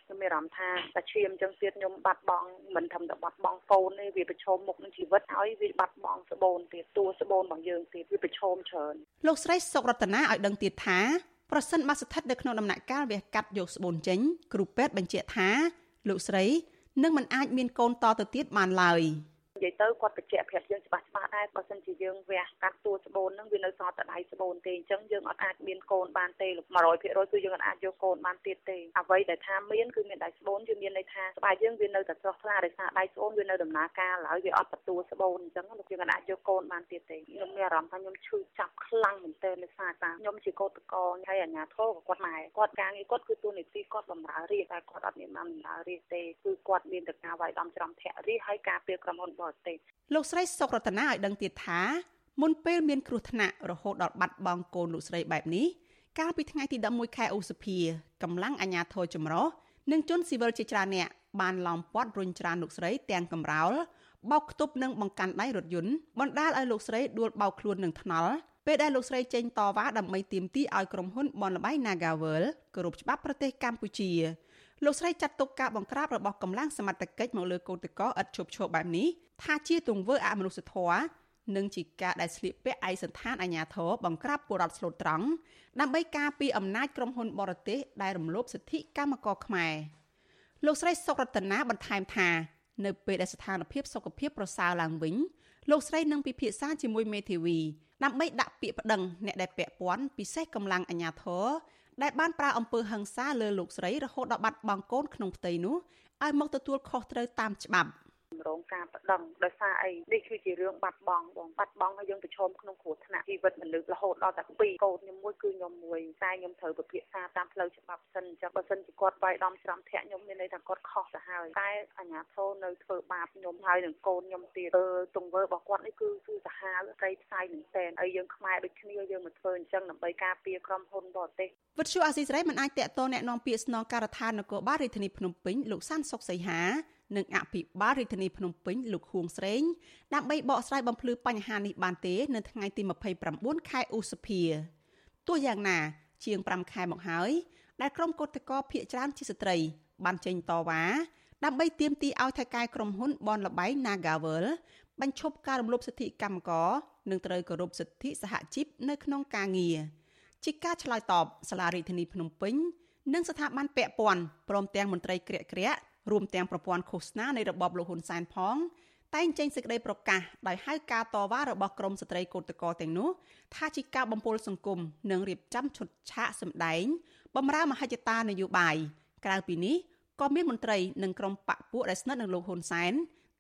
ខ្ញុំមានអារម្មណ៍ថាតែឈាមអញ្ចឹងទៀតខ្ញុំបាត់បង់មិនធម្មតាបាត់បង់កូនទេវាប្រឈមមុខនឹងជីវិតហើយវាបាត់បង់ផងស្បូនទៀតតួស្បូនរបស់យើងទៀតវាប្រឈមច្រើនលោកស្រីសុករតនាឲ្យដឹងទៀតថាប្រសិនបើស្ថិតនៅក្នុងដំណាក់កាលវះកាត់យកស្បូនចេញគ្រូពេទ្យបញ្ជាក់ថាលោកស្រីនឹងមិនអាចមានកូនតទៅទៀតបានឡើយ។ និយាយទៅគាត់បញ្ជាក់ប្រាប់យើងច្បាស់ច្បាស់ដែរបើសិនជាយើងវះកាត់តួស្បូនហ្នឹងវានៅសល់តែដៃស្បូនទេអញ្ចឹងយើងអត់អាចមានកូនបានទេ100%គឺយើងអត់អាចយកកូនបានទៀតទេអ្វីដែលថាមានគឺមានដៃស្បូនគឺមានន័យថាស្បែកយើងវានៅតែស្រស់ថ្លាដោយសារដៃស្បូនវានៅដំណើរការឡើយវាអត់បន្ទួស្បូនអញ្ចឹងលោកយើងអត់អាចយកកូនបានទៀតទេខ្ញុំមានអារម្មណ៍ថាខ្ញុំឈឺចាប់ខ្លាំងមែនទែនដោយសារតាខ្ញុំជាកោតកោហើយអាញាធរក៏គាត់ម៉ែគាត់ការងារគាត់គឺទូនីតិគាត់បំរើរាជតែគាត់អត់មានបានបំរើរាជទេគឺគាត់មានតែការវាយដំច្រំធាក់រាជហើយការពារក្រុមហ៊ុនបរទេសលោកស្រីសុករតនាឲ្យដឹងទៀតថាមុនពេលមានគ្រោះថ្នាក់រហូតដល់បាត់បង់កូនលោកស្រីបែបនេះកាលពីថ្ងៃទី11ខែឧសភាកម្លាំងអាជ្ញាធរចម្រុះនិងជនស៊ីវិលជាច្រើនអ្នកបានឡោមព័ទ្ធរុញច្រានលោកស្រីទាំងកំរោលបោកខ្ទប់និងបង្កាន់ដៃរថយន្តបណ្ដាលឲ្យលោកស្រីដួលបោកខ្លួននឹងថ្នល់ពេលដែលលោកស្រីចេញតវ៉ាដើម្បីទាមទារឲ្យក្រុមហ៊ុនបនលបៃ Nagavel គោរពច្បាប់ប្រទេសកម្ពុជា លោកស្រីចាត់ទុកការបង្ក្រាបរបស់កម្លាំងសមត្ថកិច្ចមកលើកូនតកឥតឈប់ឈរបែបនេះថាជាទង្វើអមនុស្សធម៌និងជាការដែលស្លៀកពាក់ឯកសន្តានអាជ្ញាធរបង្ក្រាបពលរដ្ឋស្លូតត្រង់ដើម្បីការពារអំណាចក្រុមហ៊ុនបរទេសដែលរំលោភសិទ្ធិកម្មករខ្មែរលោកស្រីសុករតនាបន្ថែមថានៅពេលដែលស្ថានភាពសុខភាពប្រសើរឡើងវិញលោកស្រីនឹងពិភាក្សាជាមួយមេធាវីដើម្បីដាក់ពាក្យប្តឹងអ្នកដែលពាក់ព័ន្ធពិសេសកម្លាំងអាជ្ញាធរ ដែលបានប្រើអំពើហិង្សាលើលោកស្រីរហូតដល់បាត់បង់កូនក្នុងផ្ទៃនោះឲ្យមកទទួលខុសត្រូវតាមច្បាប់ រងការប្តឹងដោយសារអីនេះគឺជារឿងបាត់បង់បងបាត់បង់ហើយយើងប្រឈមក្នុងគ្រោះថ្នាក់ជីវិតមនុស្សរហូតដល់តែពីរកូនខ្ញុំមួយគឺខ្ញុំមួយតែខ្ញុំត្រូវពិភាក្សាតាមផ្លូវច្បាប់សិនអញ្ចឹងបើសិនជាគាត់វាយដំច្រំធាក់ខ្ញុំមានន័យថាគាត់ខុសទៅហើយតែអាជ្ញាធរនៅធ្វើបាបខ្ញុំហើយនឹងកូនខ្ញុំទៀតអឺទង្វើរបស់គាត់នេះគឺគឺសាហាវស្រីផ្សាយមែនទែនហើយយើងខ្មែរដូចគ្នាយើងមកធ្វើអញ្ចឹងដើម្បីការពារក្រុមហ៊ុនបរទេសវិទ្យុអាស៊ីសេរីមិនអាចតាក់ទងแนะនាំពាក្យស្នងការដ្ឋាននគរបាលរាជធានីភ្នំពេញលោកសាន់សុកសីហា និងអភិបាលរាជធានីភ្នំពេញលោកហួងស្រេងដើម្បីបកស្រាយបំភ្លឺបញ្ហានេះបានទេ នៅថ្ងៃទី29ខែឧសភាទោះយ៉ាងណា ជាង5ខែមកហើយដែលក្រុមកោតក្រភៀកច្រើនជាស្ត្រី បានចេញតវ៉ាដើម្បីទាមទារឲ្យថៅកែក្រុមហ៊ុនបនលបៃ Nagavel បញ្ឈប់ការរំលោភសិទ្ធិកម្មករនិងត្រូវគោរពសិទ្ធិសហជីពនៅក្នុងការងារជាការឆ្លើយតបសាលារដ្ឋាភិបាលភ្នំពេញនិងស្ថាប័នពាក់ព័ន្ធព្រមទាំងមន្ត្រីក្រាក់ក្រាក់ រួមទាំងប្រព័ន្ធឃោសនានៃរបបលោកហ៊ុនសែនផង តែងចេញសេចក្តីប្រកាសដោយហៅការតវ៉ារបស់ក្រមស្ត្រីកោតក្រទាំងនោះថាជាការបំពុលសង្គមនិងរៀបចំឈុតឆាកសម្ដែងបំរើមហិច្ឆតានយោបាយក្រៅពីនេះក៏មានមន្ត្រីនិងក្រុមបកពួកដែលស្និទ្ធនឹងលោកហ៊ុនសែន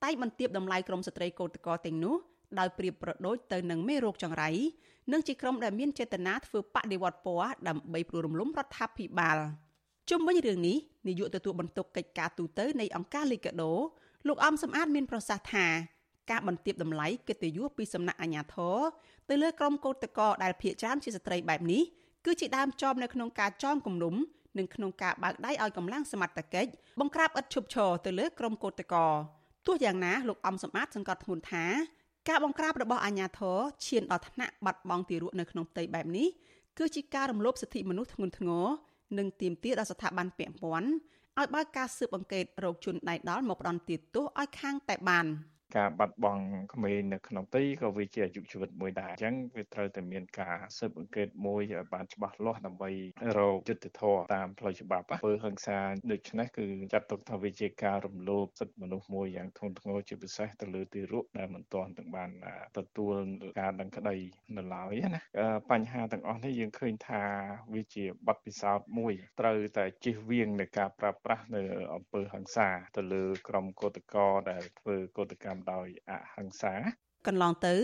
តែងបន្ទាបតម្លៃក្រមស្ត្រីកោតក្រទាំងនោះដោយប្រៀបប្រដូចទៅនឹងមេរោគចង្រៃនិងជាក្រុមដែលមានចេតនាធ្វើបដិវត្តពណ៌ដើម្បីព្រួយរំលំរដ្ឋាភិបាល។ ជុំវិញរឿងនេះនាយកទទួលបន្ទុកកិច្ចការទូតនៃអង្គការលីកាដូលោកអំសំអាតមានប្រសាសន៍ថាការបន្ទាបតម្លៃកិត្តិយសពីសំណាក់អាជ្ញាធរទៅលើក្រុមកោតក្រដែលភៀកច្រើនជាស្ត្រីបែបនេះគឺជាដើមចមនៅក្នុងការចងគំនុំនិងក្នុងការបើកដៃឲ្យកម្លាំងសមត្ថកិច្ចបង្ក្រាបឥតឈប់ឈរទៅលើក្រុមកោតក្រទោះយ៉ាងណាលោកអំសំអាតសង្កត់ធ្ងន់ថាការបង្ក្រាបរបស់អាជ្ញាធរឈានដល់ថ្នាក់បាត់បង់ទីរក់នៅក្នុងផ្ទៃបែបនេះគឺជាការរំលោភសិទ្ធិមនុស្សធ្ងន់ធ្ងរ និងទាមទារដល់ស្ថាប័នពាក់ព័ន្ធឲ្យបើកការស៊ើបអង្កេតរោគជនដៃដល់មកផ្ដន់ទោសឲ្យខាងតែបាន។ ការបាត់បង់ក្មេងនៅក្នុងទីក៏វាជាអាយុជីវិតមួយដែរអញ្ចឹងវាត្រូវតែមានការស៊ើបអង្កេតមួយឲ្យបានច្បាស់លាស់ដើម្បីរកយុត្តិធម៌តាមផ្លូវច្បាប់ធ្វើហិង្សាដូច្នេះគឺចាត់ទុកថាវាជាការរំលោភសិទ្ធិមនុស្សមួយយ៉ាងធ្ងន់ធ្ងរជាពិសេសទៅលើទីរក់ដែលមិនទាន់ទាំងបានទទួលការដឹងក្តីនៅឡើយណាបញ្ហាទាំងអស់នេះយើងឃើញថាវាជាបទពិសោធន៍មួយត្រូវតែជិះវៀងនៃការប្រើប្រាស់នៅអំពើហិង្សាទៅលើក្រុមកោតក្រដែលធ្វើកោតកម្មដោយអហិង្សាកន្លងទៅ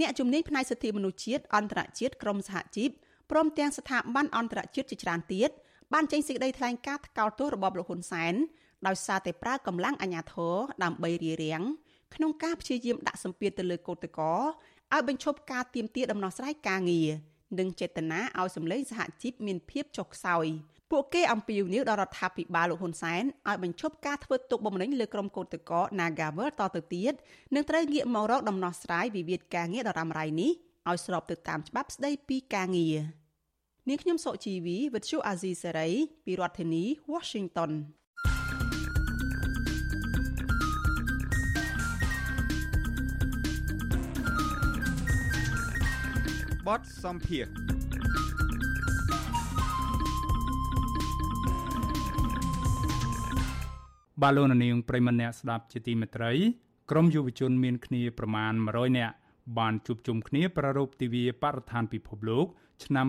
អ្នកជំនាញផ្នែកសិទ្ធិមនុស្សជាតិអន្តរជាតិក្រមសហជីពព្រមទាំងស្ថាប័នអន្តរជាតិជាច្រើនទៀតបានចេញសេចក្តីថ្លែងការណ៍ថ្កោលទោសរបបលោកហ៊ុនសែនដោយសារតែប្រើកម្លាំងអាជ្ញាធរដើម្បីរារាំងក្នុងការព្យាយាមដាក់សម្ពាធទៅលើកោតក្រឲ្យបញ្ឈប់ការទៀមទាដំណោះស្រាយការងារនិងចេតនាឲ្យសម្លេងសហជីពមានភាពចុះខ្សោយ។ ពួកគេអំពាវនាវដល់រដ្ឋាភិបាលលោកហ៊ុនសែនឲ្យបញ្ឈប់ការធ្វើទុកបុកម្នេញលើក្រុមកោតក្រ Nagavel តទៅទៀតនិងត្រូវងាកមករកដំណោះស្រាយវិវាទការងារដ៏រ៉ាំរ៉ៃនេះឲ្យស្របទៅតាមច្បាប់ស្តីពីការងារនាងខ្ញុំសុជីវីវិទ្យុអាស៊ីសេរីពីរដ្ឋធានី Washington បបទសំភារ បាឡូណានីងប្រិមម្នាក់ស្ដាប់ជាទីមេត្រីក្រមយុវជនមានគ្នាប្រមាណ100នាក់បានជួបជុំគ្នាប្រារព្ធទិវាបរិស្ថានពិភពលោក ឆ្នាំ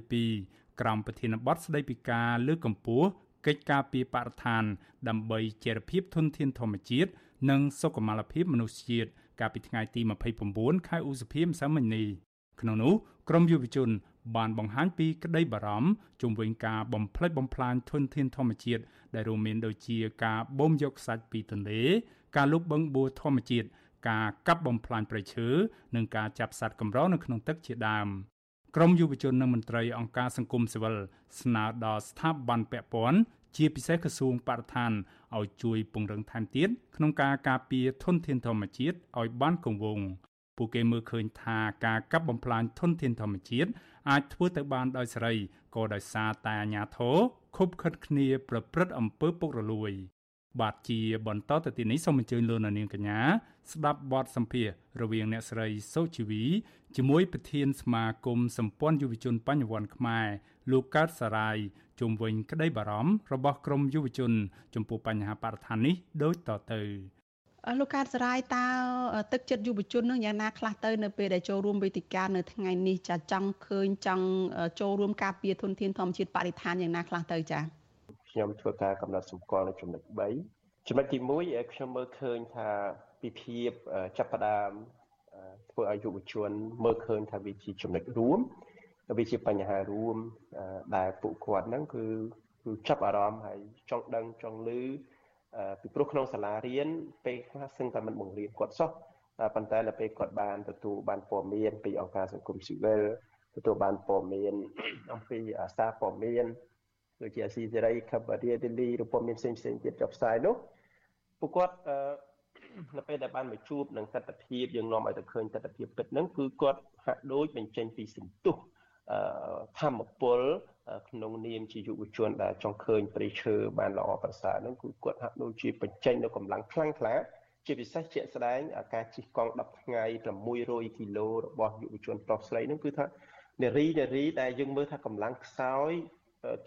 2022ក្រោមប្រធានបទស្ដីពីការលើកកម្ពស់កិច្ចការពីបរិស្ថាន ដើម្បីចីរភាពធនធានធម្មជាតិនិងសុខុមាលភាពមនុស្សជាតិកាលពីថ្ងៃទី29ខែឧសភាម្សិលមិញនេះក្នុងនោះក្រមយុវជន បានបង្ហាញពីក្តីបារម្ភជុំវិញការបំផ្លិចបំផ្លាញធនធានធម្មជាតិដែលរួមមានដូចជាការបូមយកខ្សាច់ពីទន្លេ ការលុបបង្បួរធម្មជាតិការកាប់បំផ្លាញព្រៃឈើនិងការចាប់សត្វកម្រនៅក្នុងទឹកជាដើមក្រមយុវជននិងមន្ត្រីអង្គការសង្គមស៊ីវិលស្នើដល់ស្ថាប័នពាក់ព័ន្ធជាពិសេសក្រសួងបរិស្ថានឲ្យជួយពង្រឹងថែមទៀតក្នុងការការពារធនធានធម្មជាតិឲ្យបានគង់វង្សពួកគេមើលឃើញថាការកាប់បំផ្លាញធនធានធម្មជាតិ អាចធ្វើទៅបានដោយសេរីក៏ដោយសារតែអាញាធរខົບខិតគ្នាប្រព្រឹត្តអំពើពុករលួយ បាទជាបន្តទៅទីនេះសូមអញ្ជើញលោកនាងកញ្ញាស្ដាប់បទសម្ភាសរវាងអ្នកស្រីសុជីវីជាមួយប្រធានសមាគមសម្ព័ន្ធយុវជនបញ្ញវន្តខ្មែរលោកកើតសារាយជុំវិញក្តីបារម្ភរបស់ក្រមយុវជន ចំពោះបញ្ហាបរិស្ថាននេះដូចតទៅ លោកកើតសរាយតើទឹកចិត្តយុវជននឹងយ៉ាងណាខ្លះទៅនៅពេលដែលចូលរួមវេទិកានៅថ្ងៃនេះចាចង់ឃើញចង់ចូលរួមការពារធនធានធម្មជាតិបរិស្ថានយ៉ាងណាខ្លះទៅចាខ្ញុំធ្វើការកំណត់សម្គាល់នៅចំណុច3ចំណុចទី1ខ្ញុំមើលឃើញថាពិភាពចាប់ផ្ដើមធ្វើឲ្យយុវជនមើលឃើញថាវាជាចំណុចរួមវាជាបញ្ហារួមដែលពួកគាត់ហ្នឹងគឺគឺចាប់អារម្មណ៍ហើយចង់ដឹងចង់ឮ ពីព្រោះក្នុងសាលារៀនពេលខ្លះសឹងតែមិនបង្រៀនគាត់សោះប៉ុន្តែដល់ពេលគាត់បានទទួលបានព័ត៌មានពីអង្គការសង្គមស៊ីវិលទទួលបានព័ត៌មានអំពីសារព័ត៌មានដូចជាស៊ីសេរីខបរីឌីលីឬព័ត៌មានផ្សេងផ្សេងទៀតចុះផ្សាយនោះពួកគាត់អឺនៅពេលដែលបានមកជួបនឹងទស្សនវិជ្ជាយើងនាំឲ្យទៅឃើញទស្សនវិជ្ជាពិតហ្នឹងគឺគាត់ហាក់ដូចបញ្ចេញពីសន្ទុះអឺធម្មពល ក្នុងនាមជាយុវជនដែលចង់ឃើញព្រៃឈើបានល្អប្រសើរហ្នឹងគឺគាត់ហាក់ដូចជាបញ្ចេញនៅកម្លាំងខ្លាំងក្លាជាពិសេសជាក់ស្ដែងការជិះកង់10ថ្ងៃ600គីឡូរបស់យុវជនប្រុសស្រីហ្នឹងគឺថានារីនារីដែលយើងមើលថាកម្លាំងខ្សោយ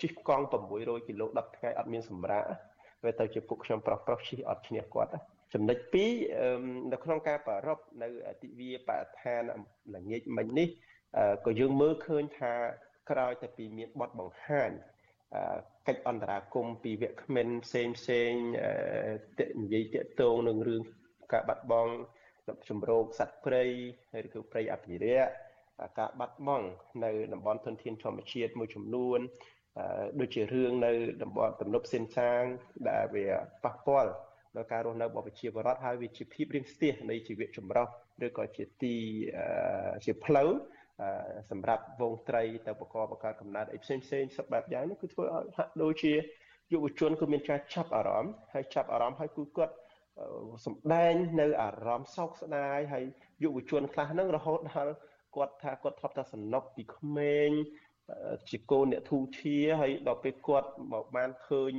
ជិះកង់600គីឡូ10ថ្ងៃអត់មានសម្រាប់វាទៅជាពួកខ្ញុំប្រុសប្រុសជិះអត់ឈ្នះគាត់ចំណុច2នៅក្នុងការប្រារព្ធនៅទិវាបរិស្ថានល្ងាចមិញនេះក៏យើងមើលឃើញថា ក្រោយតែពីមានបទបង្ហាញកិច្ចអន្តរាគមពីវគ្គក្មិនផ្សេងផ្សេងនិយាយតាក់ទងនឹងរឿងការបាត់បង់ជំរកសត្វព្រៃឬគឺព្រៃអភិរក្សការបាត់បង់នៅតំបន់ធនធានធម្មជាតិមួយចំនួនដូចជារឿងនៅតំបន់ទំនប់សិនសាងដែលវាប៉ះពាល់ដល់ការរស់នៅរបស់ប្រជាពលរដ្ឋហើយវាជាភាពរៀងស្ទះនៃជីវៈចម្រុះឬក៏ជាទីជាផ្លូវ សម្រាប់វងត្រីទៅបកបកើតកំណើតអីផ្សេងផ្សេងសពបែបយ៉ាងនោះគឺធ្វើឲ្យហាក់ដូចជាយុវជនគឺមានការចាប់អារម្មណ៍ហើយចាប់អារម្មណ៍ហើយគឺគាត់សំដែងនៅអារម្មណ៍សោកស្ដាយហើយយុវជនខ្លះហ្នឹងរហូតដល់គាត់ថាគាត់ធ្លាប់តែសំណុកពីក្មេងជាកូនអ្នកធូធា ហើយដល់ពេលគាត់មកបានឃើញ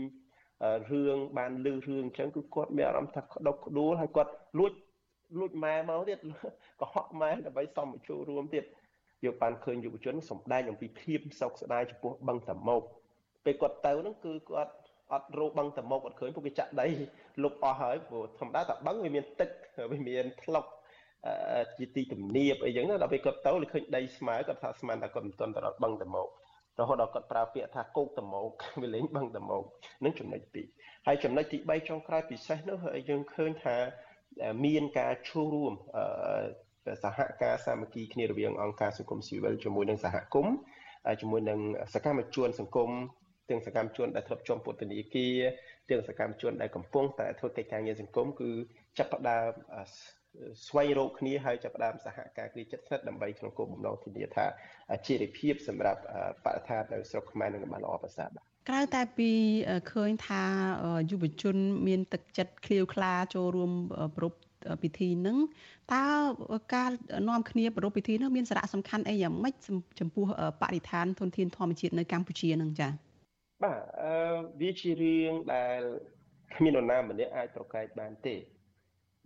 រឿងបានលឺរឿងអញ្ចឹងគឺគាត់មានអារម្មណ៍ថាក្តុកក្តួលហើយគាត់លួចលួចម៉ែមកទៀតកុហកម៉ែដើម្បីសុំមកចូលរួមទៀត យកបានឃើញយុវជនសំដែងអំពីភាពសោកស្ដាយចំពោះបឹងតមោកពេលគាត់ទៅហ្នឹងគឺគាត់អត់រោបឹងតមោកអត់ឃើញពួកគេចាក់ដីលុបអស់ហើយព្រោះធម្មតាតែបឹងវាមានទឹកវាមានថ្លុកជាទីទំនាបអីចឹងណាដល់ពេលគាត់ទៅលេឃើញដីស្មៅគាត់ថាស្មានតែគាត់មិនទាន់ទៅដល់បឹងតមោករហូតដល់គាត់ប្រើពាក្យថាគោកតមោកវាលេងបឹងតមោកនឹងចំណុចទី2ហើយចំណុចទី3ចុងក្រោយពិសេសនោះយើងឃើញថាមានការចូលរួម សហការសាមគ្គីគ្នារវាងអង្គការសង្គមស៊ីវិលជាមួយនឹងសហគមន៍ជាមួយនឹងសកម្មជនសង្គមទាំងសកម្មជនដែលធ្លាប់ជាប់ពន្ធនាគារទាំងសកម្មជនដែលកំពុងតែធ្វើកិច្ចការងារសង្គមគឺចាប់ផ្ដើមស្វែងរកគ្នាហើយចាប់ផ្ដើមសហការគ្នាចិត្តស្និទ្ធដើម្បីក្នុងគោលបំណងធានាថាជារិភាពសម្រាប់បរិស្ថាននៅស្រុកខ្មែរនឹងបានល្អប្រសើរបាទក្រៅតែពីឃើញថាយុវជនមានទឹកចិត្តឃ្លាវខ្លាចូលរួមប្រព ពិធីនឹងតើការនាំគ្នាប្រារព្ធពិធីនោះមានសារៈសំខាន់អីយ៉ាងម៉េចចំពោះបរិស្ថានធនធានធម្មជាតិនៅកម្ពុជានឹងចា៎បាទអឺវាជារឿងដែលគ្មាននរណាម្នាក់អាចប្រកែកបានទេ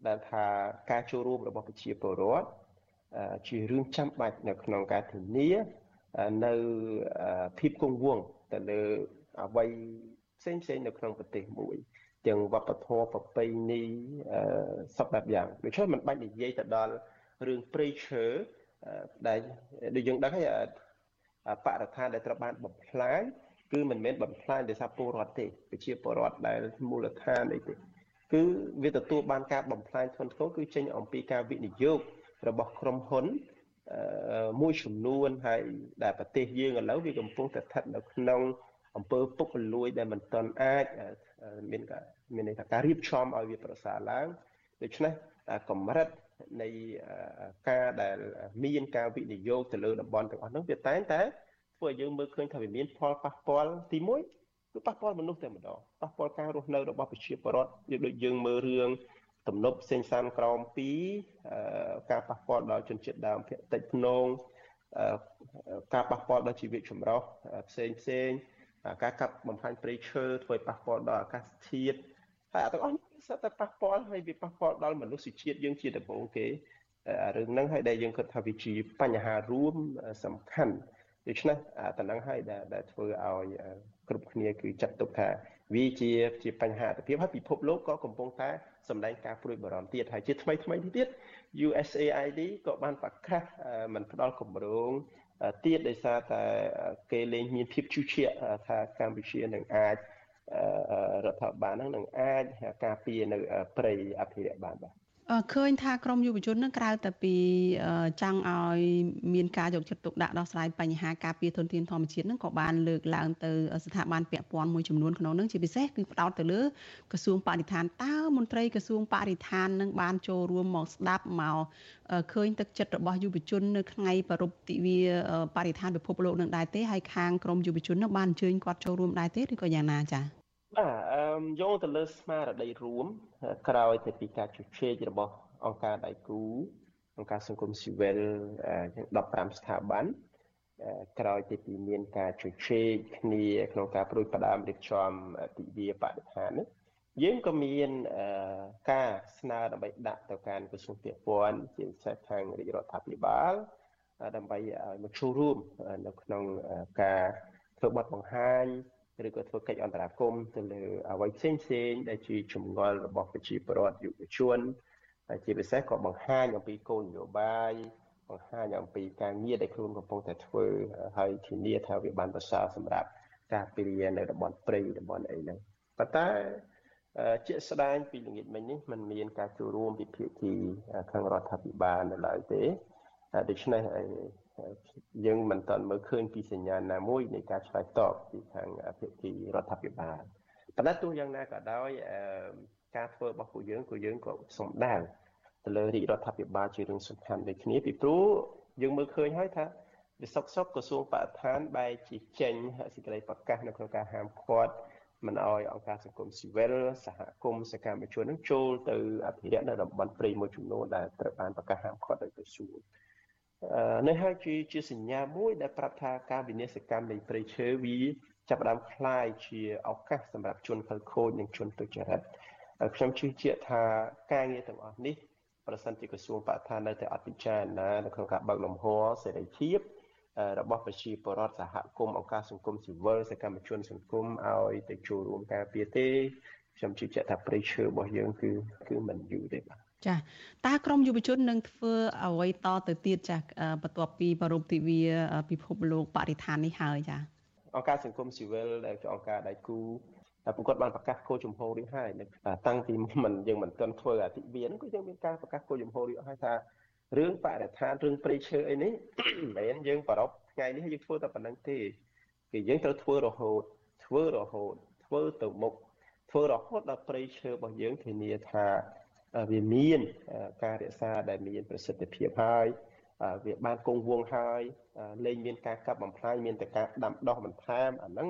ដែលថាការចូលរួមរបស់ប្រជាពលរដ្ឋជារឿងចាំបាច់នៅក្នុងការធានានៅភាពគង់វង្សទៅលើអ្វីផ្សេងផ្សេងនៅក្នុងប្រទេសមួយ ទាំងវប្បធម៌ប្រពៃណីសពបែបយ៉ាងដូច្នេះมันបាច់និយាយទៅដល់រឿងព្រៃឈើដែលដូចយើងដឹងហើយបរិស្ថានដែលត្រូវបានបំផ្លាញគឺមិនមែនបំផ្លាញដោយសារពលរដ្ឋទេប្រជាពលរដ្ឋដែលមូលដ្ឋានអីទេគឺវាទទួលបានការបំផ្លាញធ្ងន់ធ្ងរគឺចេញអំពីការវិនិយោគរបស់ក្រុមហ៊ុនមួយចំនួនហើយដែលប្រទេសយើងឥឡូវវាកំពុងតែស្ថិតនៅក្នុងអំពើពុករលួយដែលមិនទាន់អាចមានការ មានន័យថាការរៀបចំឲ្យវាប្រសើរឡើងដូច្នេះកម្រិតនៃការដែលមានការវិនិយោគទៅលើតំបន់ទាំងអស់នោះវាតែងតែធ្វើឲ្យយើងមើលឃើញថាវាមានផលប៉ះពាល់ទី1គឺប៉ះពាល់មនុស្សតែម្ដងប៉ះពាល់ការរស់នៅរបស់ប្រជាពលរដ្ឋដូចយើងមើលរឿងទំនប់ផ្សេងសានក្រម2ការប៉ះពាល់ដល់ជនជាតិដើមភាគតិចភ្នងការប៉ះពាល់ដល់ជីវៈចម្រុះផ្សេងផ្សេងការកាប់បំផ្លាញព្រៃឈើធ្វើឲ្យប៉ះពាល់ដល់អាកាសធាតុ ហើយទាំងអស់នេះសិតតែប៉ះពាល់ហើយវាប៉ះពាល់ដល់មនុស្សជាតិយើងជាដំបូងគេរឿងហ្នឹងហើយដែលយើងគិតថាវាជាបញ្ហារួមសំខាន់ដូច្នេះតំណឹងហើយដែលដែលធ្វើឲ្យគ្រប់គ្នាគឺចាត់ទុកថាវាជាជាបញ្ហាអតិភិបហើយពិភពលោកក៏កំពុងតែសម្ដែងការព្រួយបារម្ភទៀតហើយជាថ្មីថ្មីនេះទៀត USAID ក៏បានប្រកាសមិនផ្ដល់គម្រោងទៀតដោយសារតែគេលែងមានភាពជឿជាក់ថាកម្ពុជានឹងអាច រដ្ឋាភិបាលនឹងអាចការពារនៅព្រៃអភិរក្សបានបាទ ឃើញថាក្រមយុវជននឹងក្រៅតែពីចង់ឲ្យមានការយកចិត្តទុកដាក់ដោះស្រាយបញ្ហាការពារធនធានធម្មជាតិនឹងក៏បានលើកឡើងទៅស្ថាប័នពាក់ព័ន្ធមួយចំនួនក្នុងនឹងជាពិសេសគឺផ្ដោតទៅលើក្រសួងបរិស្ថានតើមន្ត្រីក្រសួងបរិស្ថាននឹងបានចូលរួមមកស្ដាប់មកឃើញទឹកចិត្តរបស់យុវជននៅថ្ងៃប្រពៃទិវាបរិស្ថានពិភពលោកនឹងដែរទេហើយខាងក្រមយុវជននឹងបានអញ្ជើញគាត់ចូលរួមដែរទេឬក៏យ៉ាងណាចា៎ បាទអឺយោងទៅលើស្មារតីរួម ក្រោយទៅពីការជជែករបស់អង្គការដៃគូអង្គការសង្គមស៊ីវិលជាង15ស្ថាប័នក្រោយទៅពីមានការជជែកគ្នាក្នុងការប្រួយផ្ដើមរៀបចំទិវាបរិស្ថាននេះយើងក៏មានការស្នើដើម្បីដាក់ទៅកាន់ក្រសួងពាក់ព័ន្ធជាពិសេសខាងរាជរដ្ឋាភិបាលដើម្បីឲ្យមកចូលរួមនៅក្នុងការធ្វើបទបង្ហាញ ឬក៏ធ្វើកិច្ចអន្តរាគមន៍ទៅលើអ្វីផ្សេងផ្សេងដែលជាចម្ងល់របស់ប្រជាពលរដ្ឋយុវជនហើយជាពិសេសក៏បង្ហាញអំពីគោលនយោបាយបង្ហាញអំពីការងារដែលខ្លួនកំពុងតែធ្វើហើយធានាថាវាបានប្រសើរសម្រាប់ការពលានៅតំបន់ព្រៃតំបន់អីហ្នឹងប៉ុន្តែជាក់ស្ដែងពីល្ងាចមិញនេះมันមានការចូលរួមពីភាគីខាងរដ្ឋាភិបាលនៅឡើយទេដូច្នេះ យើងមិនទាន់មើលឃើញពីសញ្ញាណាមួយនៃការឆ្លើយតបពីខាងភាគីរដ្ឋាភិបាលប៉ុន្តែទោះយ៉ាងណាក៏ដោយការធ្វើរបស់ពួកយើងក៏យើងក៏សំដៅទៅលើរាជរដ្ឋាភិបាលជារឿងសំខាន់ដូចគ្នាពីព្រោះយើងមើលឃើញហើយថាវិសុកសុកក្រសួងបរិស្ថានបែរជាចេញសេចក្តីប្រកាសនៅក្នុងការហាមឃាត់មិនអោយអង្គការសង្គមស៊ីវិលសហគមន៍សកម្មជននឹងចូលទៅអភិរក្សនៅតំបន់ព្រៃមួយចំនួនដែលត្រូវបានប្រកាសហាមឃាត់ដោយក្រសួង នេះហើយជាជាសញ្ញាមួយដែលប្រាប់ថាការវិនិស្សកម្មនៃព្រៃឈើវាចាប់ផ្ដើមคล้ายជាឱកាសសម្រាប់ជនខិលខូចនិងជនទុច្ចរិតខ្ញុំជឿជាក់ថាការងារទាំងអស់នេះប្រសិនជាក្រសួងបរិស្ថាននៅតែអត់ពិចារណានៅក្នុងការបើកលំហសេរីភាពរបស់ប្រជាពលរដ្ឋសហគមន៍អង្គការសង្គមស៊ីវិលសកម្មជនសង្គមឲ្យទៅចូលរួមការពារទេខ្ញុំជឿជាក់ថាព្រៃឈើរបស់យើងគឺគឺមិនយូរទេបាទ ចាតើក្រមយុវជននឹងធ្វើអ្វីតទៅទៀតចាបន្ទាប់ពីប្រពៃទិវាពិភពលោកបរិស្ថាននេះហើយចាអង្គការសង្គមស៊ីវិលដែលជាអង្គការដៃគូតែប្រកបបានប្រកាសគោលជំហរនេះហើយតាំងពីមិនយើងមិនទាន់ធ្វើអធិវិនគឺយើងមានការប្រកាសគោលជំហរនេះហើយថារឿងបរិស្ថានរឿងព្រៃឈើអីនេះមិនមែនយើងប្រពថ្ងៃនេះយើងធ្វើតែប៉ុណ្្នឹងទេគឺយើងត្រូវធ្វើរហូតធ្វើរហូតធ្វើទៅមុខធ្វើរហូតដល់ព្រៃឈើរបស់យើងធានាថា វាមានការរក្សាដែលមានប្រសិទ្ធភាពហើយវាបានគង់វង្សហើយលែងមានការកាប់បំផ្លាញមានតែការដាំដុះបន្ថែមអាហ្នឹង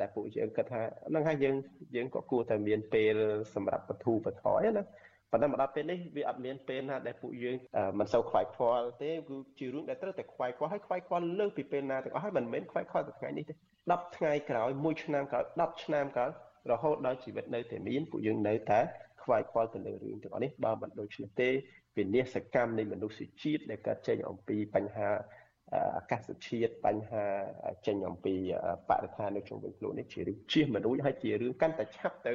ដែលពួកយើងគិតថាហ្នឹងហើយយើងយើងក៏គួរតែមានពេលសម្រាប់បទូបថយណាប៉ុន្តែមកដល់ពេលនេះវាអត់មានពេលណាដែលពួកយើងមិនសូវខ្វាយខ្វល់ទេគឺជារឿងដែលត្រូវតែខ្វាយខ្វល់ហើយខ្វាយខ្វល់លើសពីពេលណាទាំងអស់ហើយមិនមែនខ្វាយខ្វល់តែថ្ងៃនេះទេ10ថ្ងៃក្រោយ1ឆ្នាំក្រោយ10ឆ្នាំក្រោយរហូតដល់ជីវិតនៅតែមានពួកយើងនៅតែ ខ្វាយខ្វល់ទៅលើរឿងទាំងអស់នេះបើមិនដូច្នេះទេវិនាសកម្មនៃមនុស្សជាតិដែលកើតចេញអំពីបញ្ហាអាកាសធាតុបញ្ហាចេញអំពីបរិស្ថាននៅជុំវិញខ្លួននេះជារឿងជៀសមិនរួចហើយជារឿងកាន់តែឆាប់ទៅ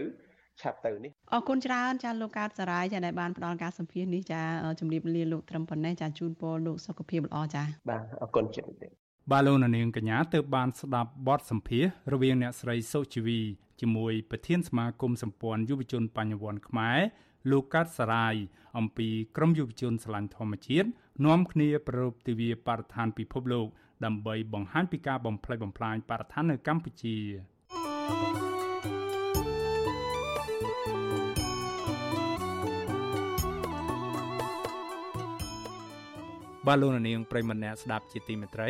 ឆាប់ទៅនេះអរគុណច្រើនចាលោកកើតសារាយចាដែលបានផ្ដល់ការសម្ភាសនេះចាជំរាបលាលោកត្រឹមប៉ុណ្ណេះចាជូនពរលោកសុខភាពល្អចាបាទអរគុណជំរាប បាទលោកនាងកញ្ញាទើបបានស្ដាប់បទសម្ភាសរវាងអ្នកស្រីសុជីវីជាមួយប្រធានសមាគមសម្ព័ន្ធយុវជនបញ្ញវន្តខ្មែរលោកកាត់សារាយអំពីក្រមយុវជនស្រឡាញ់ធម្មជាតិនាំគ្នាប្រពទិវាបរិស្ថានពិភពលោកដើម្បីបង្ហាញពីការបំផ្លិចបំផ្លាញបរិស្ថាននៅកម្ពុជាបាទលោកនាងប្រិមម្នាក់ស្ដាប់ជាទីមេត្រី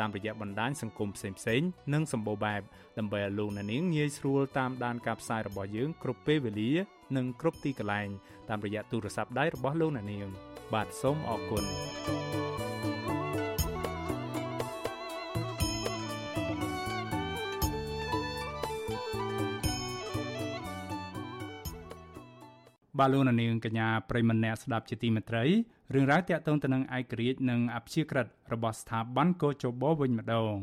តាមរយៈបណ្ដាញសង្គមផ្សេងៗនិងសម្បូរបែបដើម្បីឲ្យលោកនាងងាយស្រួលតាមដានការផ្សាយរបស់យើងគ្រប់ពេលវេលា និងគ្រប់ទីកន្លែងតាមរយៈទូរស័ព្ទដៃរបស់លោកនាង បាទសូមអរគុណបាទលោកនាងកញ្ញាប្រិមម្នាក់ស្ដាប់ជាទីមេត្រី រឿងរ៉ាវទាក់ទងទៅនឹងឯករាជ្យនិងអព្យាក្រឹតរបស់ស្ថាប័នកោជបវិញម្ដង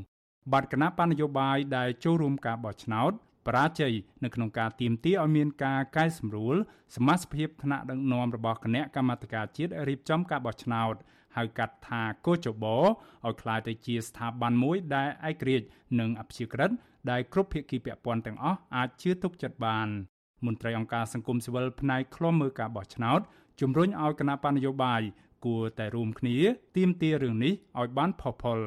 បាត់គណៈបណ្ឌនយោបាយដែលចូលរួមការបោះឆ្នោតបរាជ័យនៅក្នុងការទៀមទាឲ្យមានការកែសម្រួលសមាជិកភាពថ្នាក់ដឹកនាំរបស់គណៈកម្មាធិការជាតិរៀបចំការបោះឆ្នោតហៅកាត់ថាកោជបឲ្យក្លាយទៅជាស្ថាប័នមួយដែលឯករាជ្យនិងអព្យាក្រឹតដែលគ្រប់ភាគីពាក់ព័ន្ធទាំងអស់អាចជឿទុកចិត្តបាន មន្ត្រីអង្គការសង្គមស៊ីវិលផ្នែកឃ្លាំមើលការបោះឆ្នោតជំរុញឲ្យគណៈបញ្ញយោបាយគួរតែរួមគ្នាទៀមទារឿងនេះឲ្យបានផុសផុល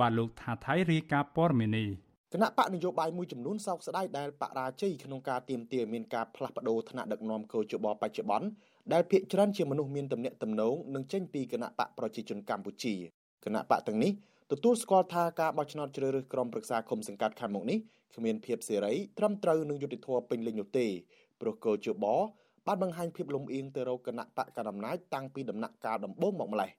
បាទលោកថាថៃរាយការណ៍ព័ត៌មាននេះគណៈបកនយោបាយមួយចំនួនសោកស្ដាយដែលបរាជ័យក្នុងការទៀមទាមានការផ្លាស់ប្ដូរថ្នាក់ដឹកនាំកោជបបច្ចុប្បន្នដែលភាគច្រើនជាមនុស្សមានទំនាក់ទំនងនឹងចេញពីគណៈបកប្រជាជនកម្ពុជាគណៈបកទាំងនេះទទួលស្គាល់ថាការបោះឆ្នោតជ្រើសរើសក្រុមប្រឹក្សាគុំសង្កាត់ខាងមុខនេះ គ្មានភាពសេរីត្រឹមត្រូវនឹងយុត្តិធម៌ពេញលេញនោះទេព្រោះកោជបបានបង្ហាញភាពលំអៀងទៅរកគណៈបកកណ្ដាលអំណាចតាំងពីដំណាក់កាលដំបូងមកម្លេះ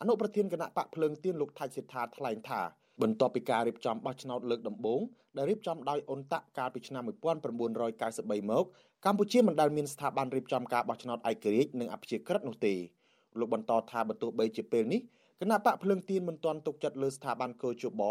អនុប្រធានគណៈបកភ្លើងទៀនលោកថៃសិដ្ឋាថ្លែងថាបន្ទាប់ពីការរៀបចំបោះឆ្នោតលើកដំបូងដែលរៀបចំដោយអ៊ុនតាក់កាលពីឆ្នាំ1993មកកម្ពុជាមិនដែលមានស្ថាប័នរៀបចំការបោះឆ្នោតឯករាជ្យនិងអព្យាក្រឹតនោះទេលោកបន្តថាបើទោះបីជាពេលនេះគណៈបកភ្លើងទៀនមិនទាន់ទុកចិត្តលើស្ថាប័នកោជប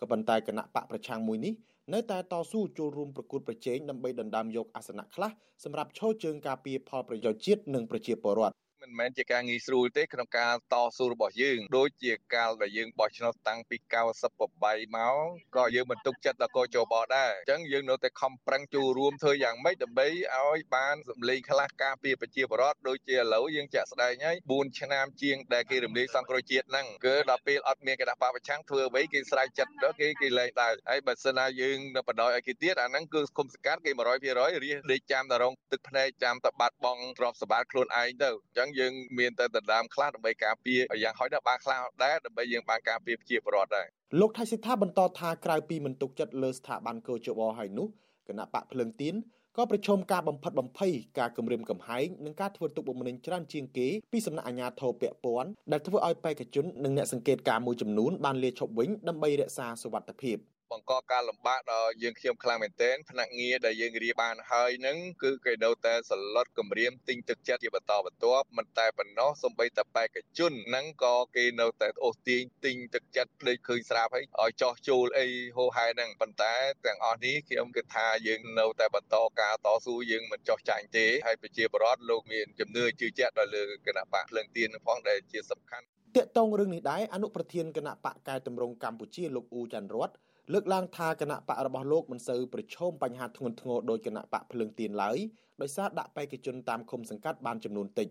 ក៏ប៉ុន្តែគណៈបកប្រឆាំងមួយនេះ នៅតែតស៊ូចូលរួមប្រកួតប្រជែងដើម្បីដណ្ដើមយកអាសនៈខ្លះសម្រាប់ឈរជើងការពារផលប្រយោជន៍ជាតិនិងប្រជាពលរដ្ឋ មិនមែនជាការងាយស្រួលទេក្នុងការតស៊ូរបស់យើងដូចជាកាលដែលយើងបោះឆ្នោតតាំងពី98មកក៏យើងមិនទុកចិត្តដល់កោជបដែរអញ្ចឹងយើងនៅតែខំប្រឹងចូលរួមធ្វើយ៉ាងម៉េចដើម្បីឲ្យបានសម្លេងខ្លះការពារប្រជាពលរដ្ឋដូចជាឥឡូវយើងចាក់ស្ដែងហើយ4ឆ្នាំជាងដែលគេរំលាយសង្គ្រោះជាតិហ្នឹងគឺដល់ពេលអត់មានគណៈបពប្រឆាំងធ្វើអ្វីគេស្រែកចិត្តដល់គេគេលែងដែរហើយបើសិនណាយើងនៅបដ ாய் ឲ្យគេទៀតអាហ្នឹងគឺគុំសង្កាត់គេ100%រៀសដេកចាំតែរងទឹកភ្នែកចាំតែបាត់បង់ទ្រព្យសម្បត្តិខ្លួនឯងទៅអញ្ចឹងយើងមានតែដណ្ដើមខ្លះដើម្បីការពារយ៉ាងហោចដល់បានខ្លះដែរដើម្បីយើងបានការពារប្រជាពលរដ្ឋដែរលោកថៃសិដ្ឋាបន្តថាក្រៅពីមិនទុកចិត្តលើស្ថាប័នកោជបហើយនោះគណៈបកភ្លឹងទៀនក៏ប្រឈមការបំផិតបំភ័យការគម្រាមកំហែងនិងការធ្វើទុកបុកម្នេញច្រើនជាងគេពីសំណាក់អាជ្ញាធរពាក់ព័ន្ធដែលធ្វើឲ្យបេក្ខជននិងអ្នកសង្កេតការមួយចំនួនបានលាឈប់វិញដើម្បីរក្សាសុវត្ថិភាព បង្កការលំបាកដល់យើងខ្ញុំខ្លាំងមែនទែនផ្នែកងារដែលយើងរៀបបានហើយនឹងគឺគេនៅតែសន្លត់គម្រាមទិញទឹកចិត្តជាបន្តបន្ទាប់មិនតែប៉ុណ្ណោះសំបីតបេក្ខជនហ្នឹងក៏គេនៅតែអូសទាញទិញទឹកចិត្តដូចឃើញស្រាប់ហើយឲ្យចោះចូលអីហូហែហ្នឹងប៉ុន្តែទាំងអស់នេះខ្ញុំគិតថាយើងនៅតែបន្តការតស៊ូយើងមិនចោះចាញ់ទេហើយប្រជាពលរដ្ឋលោកមានជំនឿជឿជាក់ដល់លើគណៈបកភ្លើងទៀនផងដែលជាសំខាន់តាកតងរឿងនេះដែរអនុប្រធានគណៈបកកែតម្រង់កម្ពុជាលោកអ៊ូច័ន្ទរត លើកឡើងថាគណៈបករបស់លោកមិនសូវប្រឈមបញ្ហាធ្ងន់ធ្ងរដោយគណៈបកភ្លើងទៀនឡើយដោយសារដាក់បេក្ខជនតាមឃុំសង្កាត់បានចំនួនតិច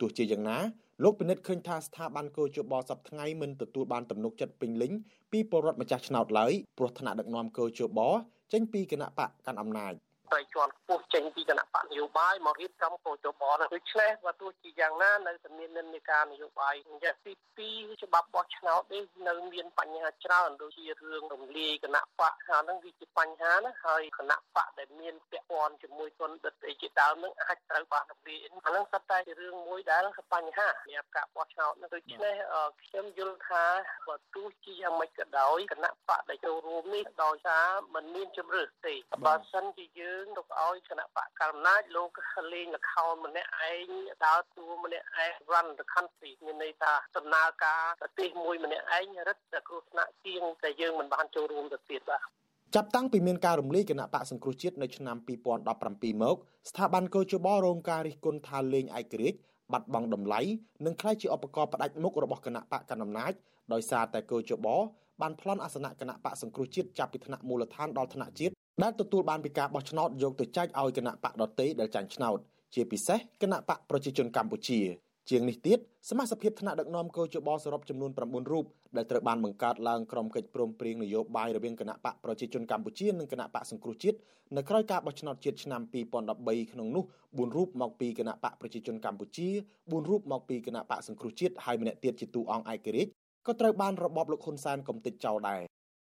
ទោះជាយ៉ាងណាលោកពិនិត្យឃើញថាស្ថាប័នកោជបសប្ថ្ងៃមិនទទួលបានទំនុកចិត្តពេញលេញពីពលរដ្ឋម្ចាស់ឆ្នោតឡើយព្រោះថ្នាក់ដឹកនាំកោជបចេញពីគណៈបកកាន់អំណាច ត្រីជាន់ខ្ពស់ចេញពីគណៈបកនយោបាយមករៀបចំកោជបនោះដូច្នេះបើទោះជាយ៉ាងណានៅតែមាននិន្នាការនយោបាយអញ្ចឹងទី2ច្បាប់បោះឆ្នោតនេះនៅមានបញ្ហាច្រើនដូចជារឿងរំលាយគណៈបកហើយហ្នឹងវាជាបញ្ហាណាហើយគណៈបកដែលមានពាក់ព័ន្ធជាមួយទុនដិតអីជាដើមហ្នឹងអាចត្រូវបានរំលាយអាហ្នឹងសុទ្ធតែជារឿងមួយដែលបញ្ហាសម្រាប់ការបោះឆ្នោតដូច្នេះខ្ញុំយល់ថាបើទោះជាយ៉ាងម៉េចក៏ដោយគណៈបកដែលចូលរួមនេះដោយសារมันមានជំរឿសទេបើសិនជាយើងទុកឲ្យគណៈបកកណ្ដាលអំណាចលោកលេងលខោនម្នាក់ឯងដើរតួម្នាក់ឯង run the country មានន័យថាដំណើរការប្រទេសមួយម្នាក់ឯងរឹតតែគ្រោះថ្នាក់ជាងតែយើងមិនបានចូលរួមទៅទៀតបាទចាប់តាំងពីមានការរំលាយគណៈបកសង្គ្រោះជាតិនៅឆ្នាំ2017មកស្ថាប័នកោជបរងការរិះគន់ថាលេងឯករាជ្យបាត់បង់តម្លៃនិងក្លាយជាឧបករណ៍ផ្ដាច់មុខរបស់គណៈបកកណ្ដាលអំណាចដោយសារតែកោជបបានប្លន់អាសនៈគណៈបកសង្គ្រោះជាតិចាប់ពីថ្នាក់មូលដ្ឋានដល់ថ្នាក់ជាតិ ដែលទទួលបានពីការបោះឆ្នោតយកទៅចែកឲ្យគណៈបកដតេដែលចាញ់ឆ្នោតជាពិសេសគណៈបកប្រជាជនកម្ពុជាជាងនេះទៀតសមាជិកភាពថ្នាក់ដឹកនាំកោជបសរុបចំនួន9រូបដែលត្រូវបានបង្កើតឡើងក្រុមកិច្ចព្រមព្រៀងនយោបាយរវាងគណៈបកប្រជាជនកម្ពុជានិងគណៈបកសង្គ្រោះជាតិនៅក្រៅការបោះឆ្នោតជាតិឆ្នាំ2013ក្នុងនោះ4រូបមកពីគណៈបកប្រជាជនកម្ពុជា4រូបមកពីគណៈបកសង្គ្រោះជាតិហើយម្នាក់ទៀតជាតួអង្គឯករាជ្យក៏ត្រូវបានរបបលោកហ៊ុនសែនកំទេចចោលដែរ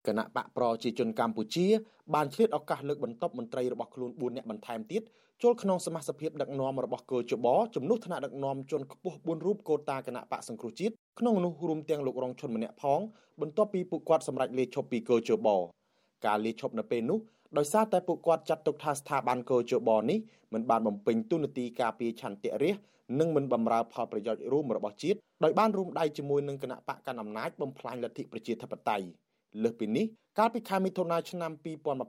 គណៈបកប្រជាជនកម្ពុជាបានឆ្លៀតឱកាសលើកបន្ទប់មន្ត្រីរបស់ខ្លួន4នាក់បន្ថែមទៀតចូលក្នុងសមាជិកភាពដឹកនាំរបស់គោជបជំនួសថ្នាក់ដឹកនាំជនខ្ពស់4រូបកូតាគណៈបកសង្គ្រោះជាតិក្នុងនោះរួមទាំងលោករងឈុនម្នាក់ផងបន្ទាប់ពីពួកគាត់សម្រេចលាឈប់ពីគោជបការលាឈប់នៅពេលនោះដោយសារតែពួកគាត់ចាត់ទុកថាស្ថាប័នកោជបនេះមិនបានបំពេញទូនាទីការពារឆន្ទៈរាស្ត្រនិងមិនបម្រើផលប្រយោជន៍រួមរបស់ជាតិដោយបានរួមដៃជាមួយនឹងគណៈបកកណ្ដាលអំណាចបំផ្លាញលទ្ធិប្រជាធិបតេយ្យ លើសពីនេះកាលពីខែមិថុនាឆ្នាំ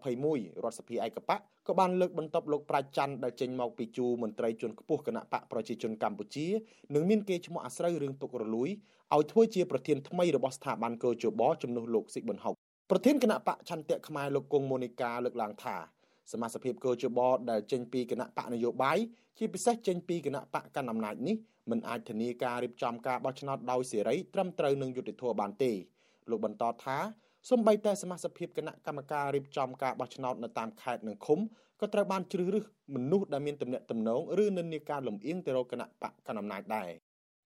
2021រដ្ឋសភាឯកបកក៏បានលើកបន្ទប់លោកប្រាជ្ញច័ន្ទដែលចេញមកពីជួរមន្ត្រីជាន់ខ្ពស់គណៈបកប្រជាជនកម្ពុជានិងមានគេឈ្មោះអាស្រូវរឿងទុករលួយឲ្យធ្វើជាប្រធានថ្មីរបស់ស្ថាប័នកោជបជំនួសលោកស៊ីប៊ុនហុកប្រធានគណៈបកឆន្ទៈខ្មែរលោកគង់មូនីកាលើកឡើងថាសមាជិកភាពកោជបដែលចេញពីគណៈបកនយោបាយជាពិសេសចេញពីគណៈបកកណ្ដាលអំណាចនេះមិនអាចធានាការរៀបចំការបោះឆ្នោតដោយសេរីត្រឹមត្រូវនឹងយុត្តិធម៌បានទេលោកបន្តថា សូម្បីតែសមាជិកភាពគណៈកម្មការរៀបចំការបោះឆ្នោតនៅតាមខេត្តនិងឃុំក៏ត្រូវបានជ្រើសរើសមនុស្សដែលមានទំនាក់ទំនងឬនិន្នាការលំអៀងទៅរកគណៈបកកណ្ដាលអំណាចដែរ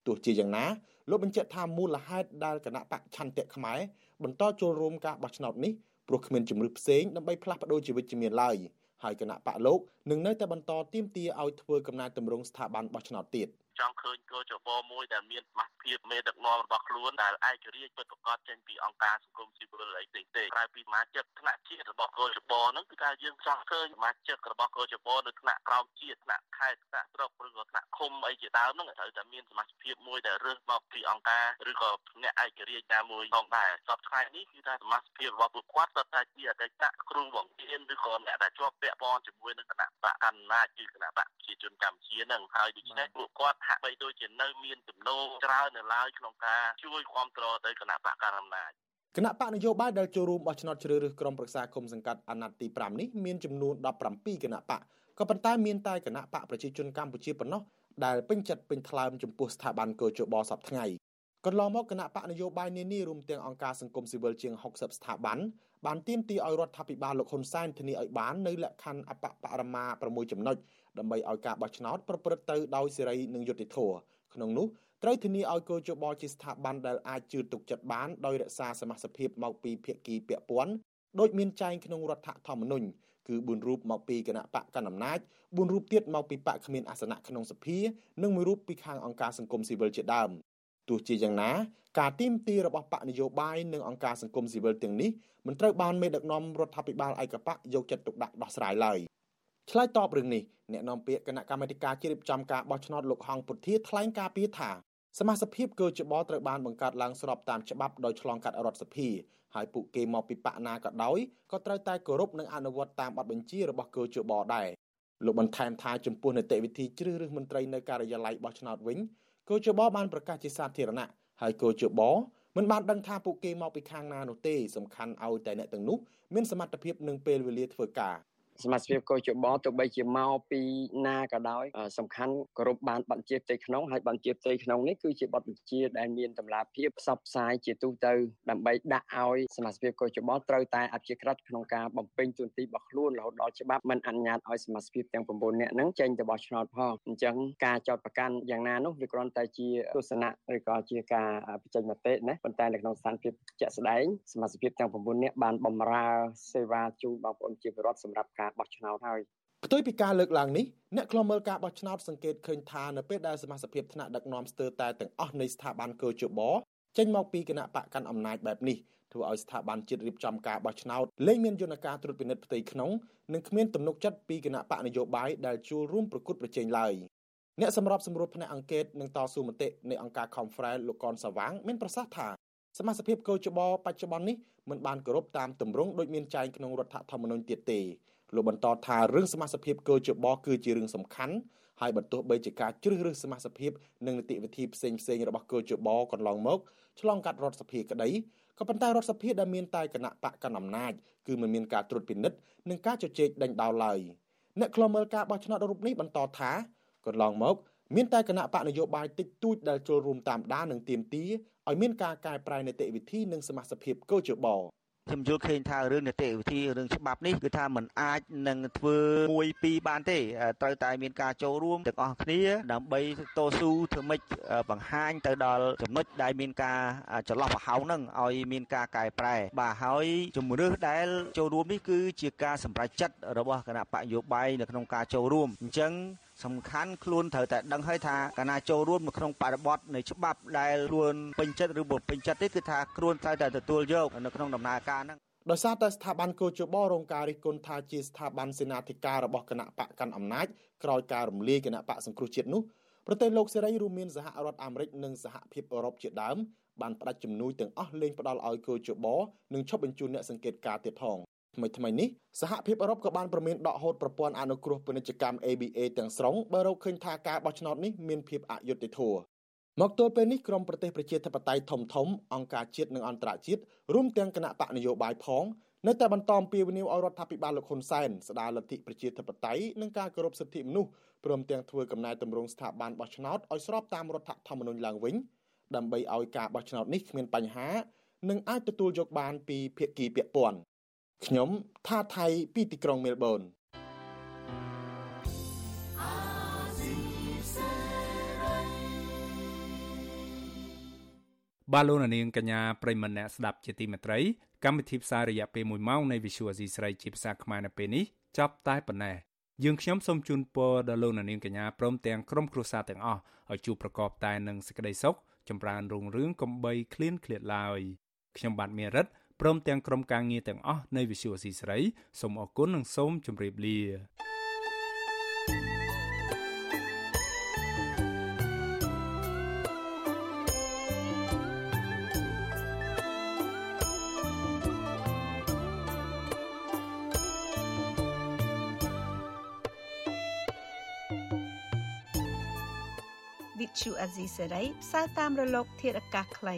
ទោះជាយ៉ាងណាលោកបញ្ជាក់ថាមូលហេតុដែលគណៈបកឆន្ទៈខ្មែរបន្តចូលរួមការបោះឆ្នោតនេះព្រោះគ្មានជំរឿផ្សេងដើម្បីផ្លាស់ប្ដូរជីវិតជំនាញឡើយហើយគណៈបកលោកនឹងនៅតែបន្តទៀមទាឲ្យធ្វើកំណែតម្រង់ស្ថាប័នបោះឆ្នោតទៀត។ ចង់ឃើញកោចបមួយដែលមានសមាជិកមេដឹកនាំរបស់ខ្លួនដែលឯករាជ្យពិតប្រាកដចេញពីអង្គការសង្គមស៊ីវិលអីផ្សេងទេក្រៅពីសមាជិកថ្នាក់ជាតិរបស់កោចបហ្នឹងគឺថាយើងចង់ឃើញសមាជិករបស់កោចបនៅថ្នាក់ក្រោមជាតិថ្នាក់ខេត្តថ្នាក់ស្រុកឬក៏ថ្នាក់ឃុំអីជាដើមហ្នឹងត្រូវតែមានសមាជិកភាពមួយដែលរើសមកពីអង្គការឬក៏អ្នកឯករាជ្យណាមួយផងដែរសពថ្ងៃនេះគឺថាសមាជិកភាពរបស់ពួកគាត់សុទ្ធតែជាអតីតគ្រូបង្រៀនឬក៏អ្នកដែលជាប់ពាក់ព័ន្ធជាមួយនឹងគណៈបកកណ្ដាលគឺគណៈបកប្រជាជនកម្ពុជាហ្នឹងហើយដូច្នេះពួកគាត់ហាក់បីដូចជានៅមានចំណូលច្រើននៅឡើយក្នុងការជួយគ្រប់គ្រងទៅគណៈបកកណ្ដាលអំណាចគណៈបកនយោបាយដែលចូលរួមបោះឆ្នោតជ្រើសរើសក្រុមប្រឹក្សាគុំសង្កាត់អាណត្តិទី5នេះមានចំនួន17គណៈបកក៏ប៉ុន្តែមានតែគណៈបកប្រជាជនកម្ពុជាប៉ុណ្ណោះដែលពេញចិត្តពេញថ្លើមចំពោះស្ថាប័នកោជបសពថ្ងៃកន្លងមកគណៈបកនយោបាយនានារួមទាំងអង្គការសង្គមស៊ីវិលជាង60ស្ថាប័នបានទាមទារឲ្យរដ្ឋាភិបាលលោកហ៊ុនសែនធានាឲ្យបាននៅលក្ខខណ្ឌអបបរមា6ចំណុច ដើម្បីឲ្យការបោះឆ្នោតប្រព្រឹត្តទៅដោយសេរីនិងយុត្តិធម៌ក្នុងនោះត្រូវធានាឲ្យកោជបជាស្ថាប័នដែលអាចជឿទុកចិត្តបានដោយរក្សាសមាជិកភាពមកពីភាគីពាក់ព័ន្ធដោយមានចែងក្នុងរដ្ឋធម្មនុញ្ញគឺ4រូបមកពីគណៈបកកណ្ដាលអំណាច4រូបទៀតមកពីបកគ្មានអាសនៈក្នុងសភានិងមួយរូបពីខាងអង្គការសង្គមស៊ីវិលជាដើមទោះជាយ៉ាងណាការទីមទីរបស់បកនយោបាយនិងអង្គការសង្គមស៊ីវិលទាំងនេះមិនត្រូវបានមេដឹកនាំរដ្ឋាភិបាលឯកបកយកចិត្តទុកដាក់ដោះស្រាយឡើយ ឆ្លើយតបរឿងនេះអ្នកនាំពាក្យគណៈកម្មាធិការជ្រៀបចំការបោះឆ្នោតលោកហងពុធាថ្លែងការពីថាសមាជិកភាពកោជបត្រូវបានបង្កើតឡើងស្របតាមច្បាប់ដោយឆ្លងកាត់រដ្ឋសភាហើយពួកគេមកពីបកណាក៏ដោយក៏ត្រូវតែគោរពនិងអនុវត្តតាមបទបញ្ជារបស់កោជបដែរលោកបន្ថែមថាចំពោះនីតិវិធីជ្រើសរើសមន្ត្រីនៅការិយាល័យបោះឆ្នោតវិញកោជបបានប្រកាសជាសាធារណៈហើយកោជបមិនបានដឹងថាពួកគេមកពីខាងណានោះទេសំខាន់ឲ្យតែអ្នកទាំងនោះមានសមត្ថភាពនិងពេលវេលាធ្វើការ សមាជិកកោជបទោះបីជាមកពីណាក៏ដោយសំខាន់គោរពបានបទជាផ្ទៃក្នុងហើយបទជាផ្ទៃក្នុងនេះគឺជាបទបញ្ជាដែលមានតម្លាភាពផ្សព្វផ្សាយជាទូទៅដើម្បីដាក់ឲ្យសមាជិកកោជបត្រូវតែអព្យាក្រឹតក្នុងការបំពេញតួនាទីរបស់ខ្លួនរហូតដល់ច្បាប់មិនអនុញ្ញាតឲ្យសមាជិកទាំង9នាក់ហ្នឹងចេញទៅបោះឆ្នោតផងអញ្ចឹងការចោតប្រកាន់យ៉ាងណានោះវាគ្រាន់តែជាទស្សនៈឬក៏ជាការបញ្ចេញមតិណាប៉ុន្តែនៅក្នុងស្ថានភាពជាក់ស្ដែងសមាជិកទាំង9នាក់បានបម្រើសេវាជូនបងប្អូនជាពលរដ្ឋសម្រាប់ការបោះឆ្នោតហើយផ្ទុយពីការលើកឡើងនេះអ្នកខ្លមើលការបោះឆ្នោតសង្កេតឃើញថានៅពេលដែលសមាជិកថ្នាក់ដឹកនាំស្ទើរតែទាំងអស់នៃស្ថាប័នកោជបចេញមកពីគណៈបកកាន់អំណាចបែបនេះធ្វើឲ្យស្ថាប័នជាតិរៀបចំការបោះឆ្នោតលែងមានយន្តការត្រួតពិនិត្យផ្ទៃក្នុងនិងគ្មានទំនុកចិត្តពីគណៈបកនយោបាយដែលចូលរួមប្រគួតប្រជែងឡើយអ្នកសម្របសម្រួលផ្នែកអង្គការនិងតស៊ូមតិនៃអង្គការ Conference លោកកនសាវាងមានប្រសាសន៍ថាសមាជិកកោជបបច្ចុប្បន្ននេះមិនបានគោរពតាមទម្រង់ដូចមានចែងក្នុងរដ្ឋធម្មនុញ្ញទៀតទេ លោកបន្តថារឿងសមាជិកកោជបគឺជារឿងសំខាន់ហើយបើទោះបីជាការជ្រើសរើសសមាជិកនិងនីតិវិធីផ្សេងផ្សេងរបស់កោជបកន្លងមកឆ្លងកាត់រដ្ឋសភាក្តីក៏ប៉ុន្តែរដ្ឋសភាដែលមានតែគណៈបកកណ្ដាលអំណាចគឺមិនមានការត្រួតពិនិត្យនិងការជជែកដេញដោលឡើយអ្នកខ្លមើលការបោះឆ្នោតរូបនេះបន្តថាកន្លងមកមានតែគណៈបកនយោបាយតិចតួចដែលចូលរួមតាមដាននិងទៀមទាឲ្យមានការកែប្រែនីតិវិធីនិងសមាជិកកោជប ខ្ញុំយល់ឃើញថារឿងនីតិវិធីរឿងច្បាប់នេះគឺថាมันអាចនឹងធ្វើមួយពីរបានទេត្រូវតែមានការចូលរួមទាំងអស់គ្នា ដើម្បីតស៊ូធ្វើម៉េចបង្ហាញទៅដល់ចំណុចដែលមានការចន្លោះប្រហោងហ្នឹងឲ្យមានការកែប្រែបាទហើយជំរឿសដែលចូលរួមនេះគឺជាការសម្រេចចិត្តរបស់គណៈបកយោបាយនៅក្នុងការចូលរួមអញ្ចឹង សំខាន់ខ្លួនត្រូវតែដឹងហើយថាកាលណាចូលរួមនៅក្នុងបរិបទនៃច្បាប់ដែលខ្លួនពេញចិត្តឬមិនពេញចិត្តទេគឺថាខ្លួនត្រូវតែទទួលយកនៅក្នុងដំណើរការហ្នឹងដោយសារតែស្ថាប័នកោជបរងការរិះគន់ថាជាស្ថាប័នសេនាធិការរបស់គណៈបកកាន់អំណាចក្រោយការរំលាយគណៈបកសង្គ្រោះជាតិនោះប្រទេសលោកសេរីរួមមានសហរដ្ឋអាមេរិកនិងសហភាពអឺរ៉ុបជាដើមបានផ្ដាច់ជំនួយទាំងអស់លែងផ្ដល់ឲ្យកោជបនិងឈប់បញ្ជូនអ្នកសង្កេតការទៀតផង ថ្មីថ្មីនេះសហភាពអឺរ៉ុបក៏បានប្រមានដកហូតប្រព័ន្ធអនុគ្រោះពាណិជ្ជកម្ម ABA ទាំងស្រុងបើរកឃើញថាការបោះឆ្នោតនេះមានភាពអយុត្តិធម៌មកទល់ពេលនេះក្រមប្រទេសប្រជាធិបតេយ្យធំធំអង្គការជាតិនិងអន្តរជាតិរួមទាំងគណៈបកនយោបាយផងនៅតែបន្តអំពាវនាវឲ្យរដ្ឋាភិបាលលោកហ៊ុនសែនស្ដារលទ្ធិប្រជាធិបតេយ្យនិងការគោរពសិទ្ធិមនុស្សព្រមទាំងធ្វើកំណែទម្រង់ស្ថាប័នបោះឆ្នោតឲ្យស្របតាមរដ្ឋធម្មនុញ្ញឡើងវិញដើម្បីឲ្យការបោះឆ្នោតនេះគ្មានបញ្ហា និងអាចទទួលយកបានពីភាគីពាក់ព័ន្ធ ខ្ញុំថាថៃពីទីក្រុងមែលប៊នបាឡូណានាងកញ្ញាប្រិមម្នាក់ស្ដាប់ជាទីមេត្រីកម្មវិធីផ្សាយរយៈពេល1ម៉ោងនៃ Visual Asia ស្រីជាភាសាខ្មែរនៅពេលនេះចប់តែប៉ុណ្ណេះយើងខ្ញុំសូមជូនពរដល់លោកនាងកញ្ញាព្រមទាំងក្រុមគ្រួសារទាំងអស់ឲ្យជួបប្រកបតែនឹងសេចក្តីសុខចម្រើនរុងរឿងកំបីឃ្លានឃ្លាតឡើយខ្ញុំបាទមេរិត ព្រមទាំងក្រុមការងារទាំងអស់នៃ Visual C ស្រីសូមអរគុណនិងសូមជម្រាបលាវិទ្យុអាស៊ីសេរីផ្សាយតាមរលកធាតុអាកាសខ្លី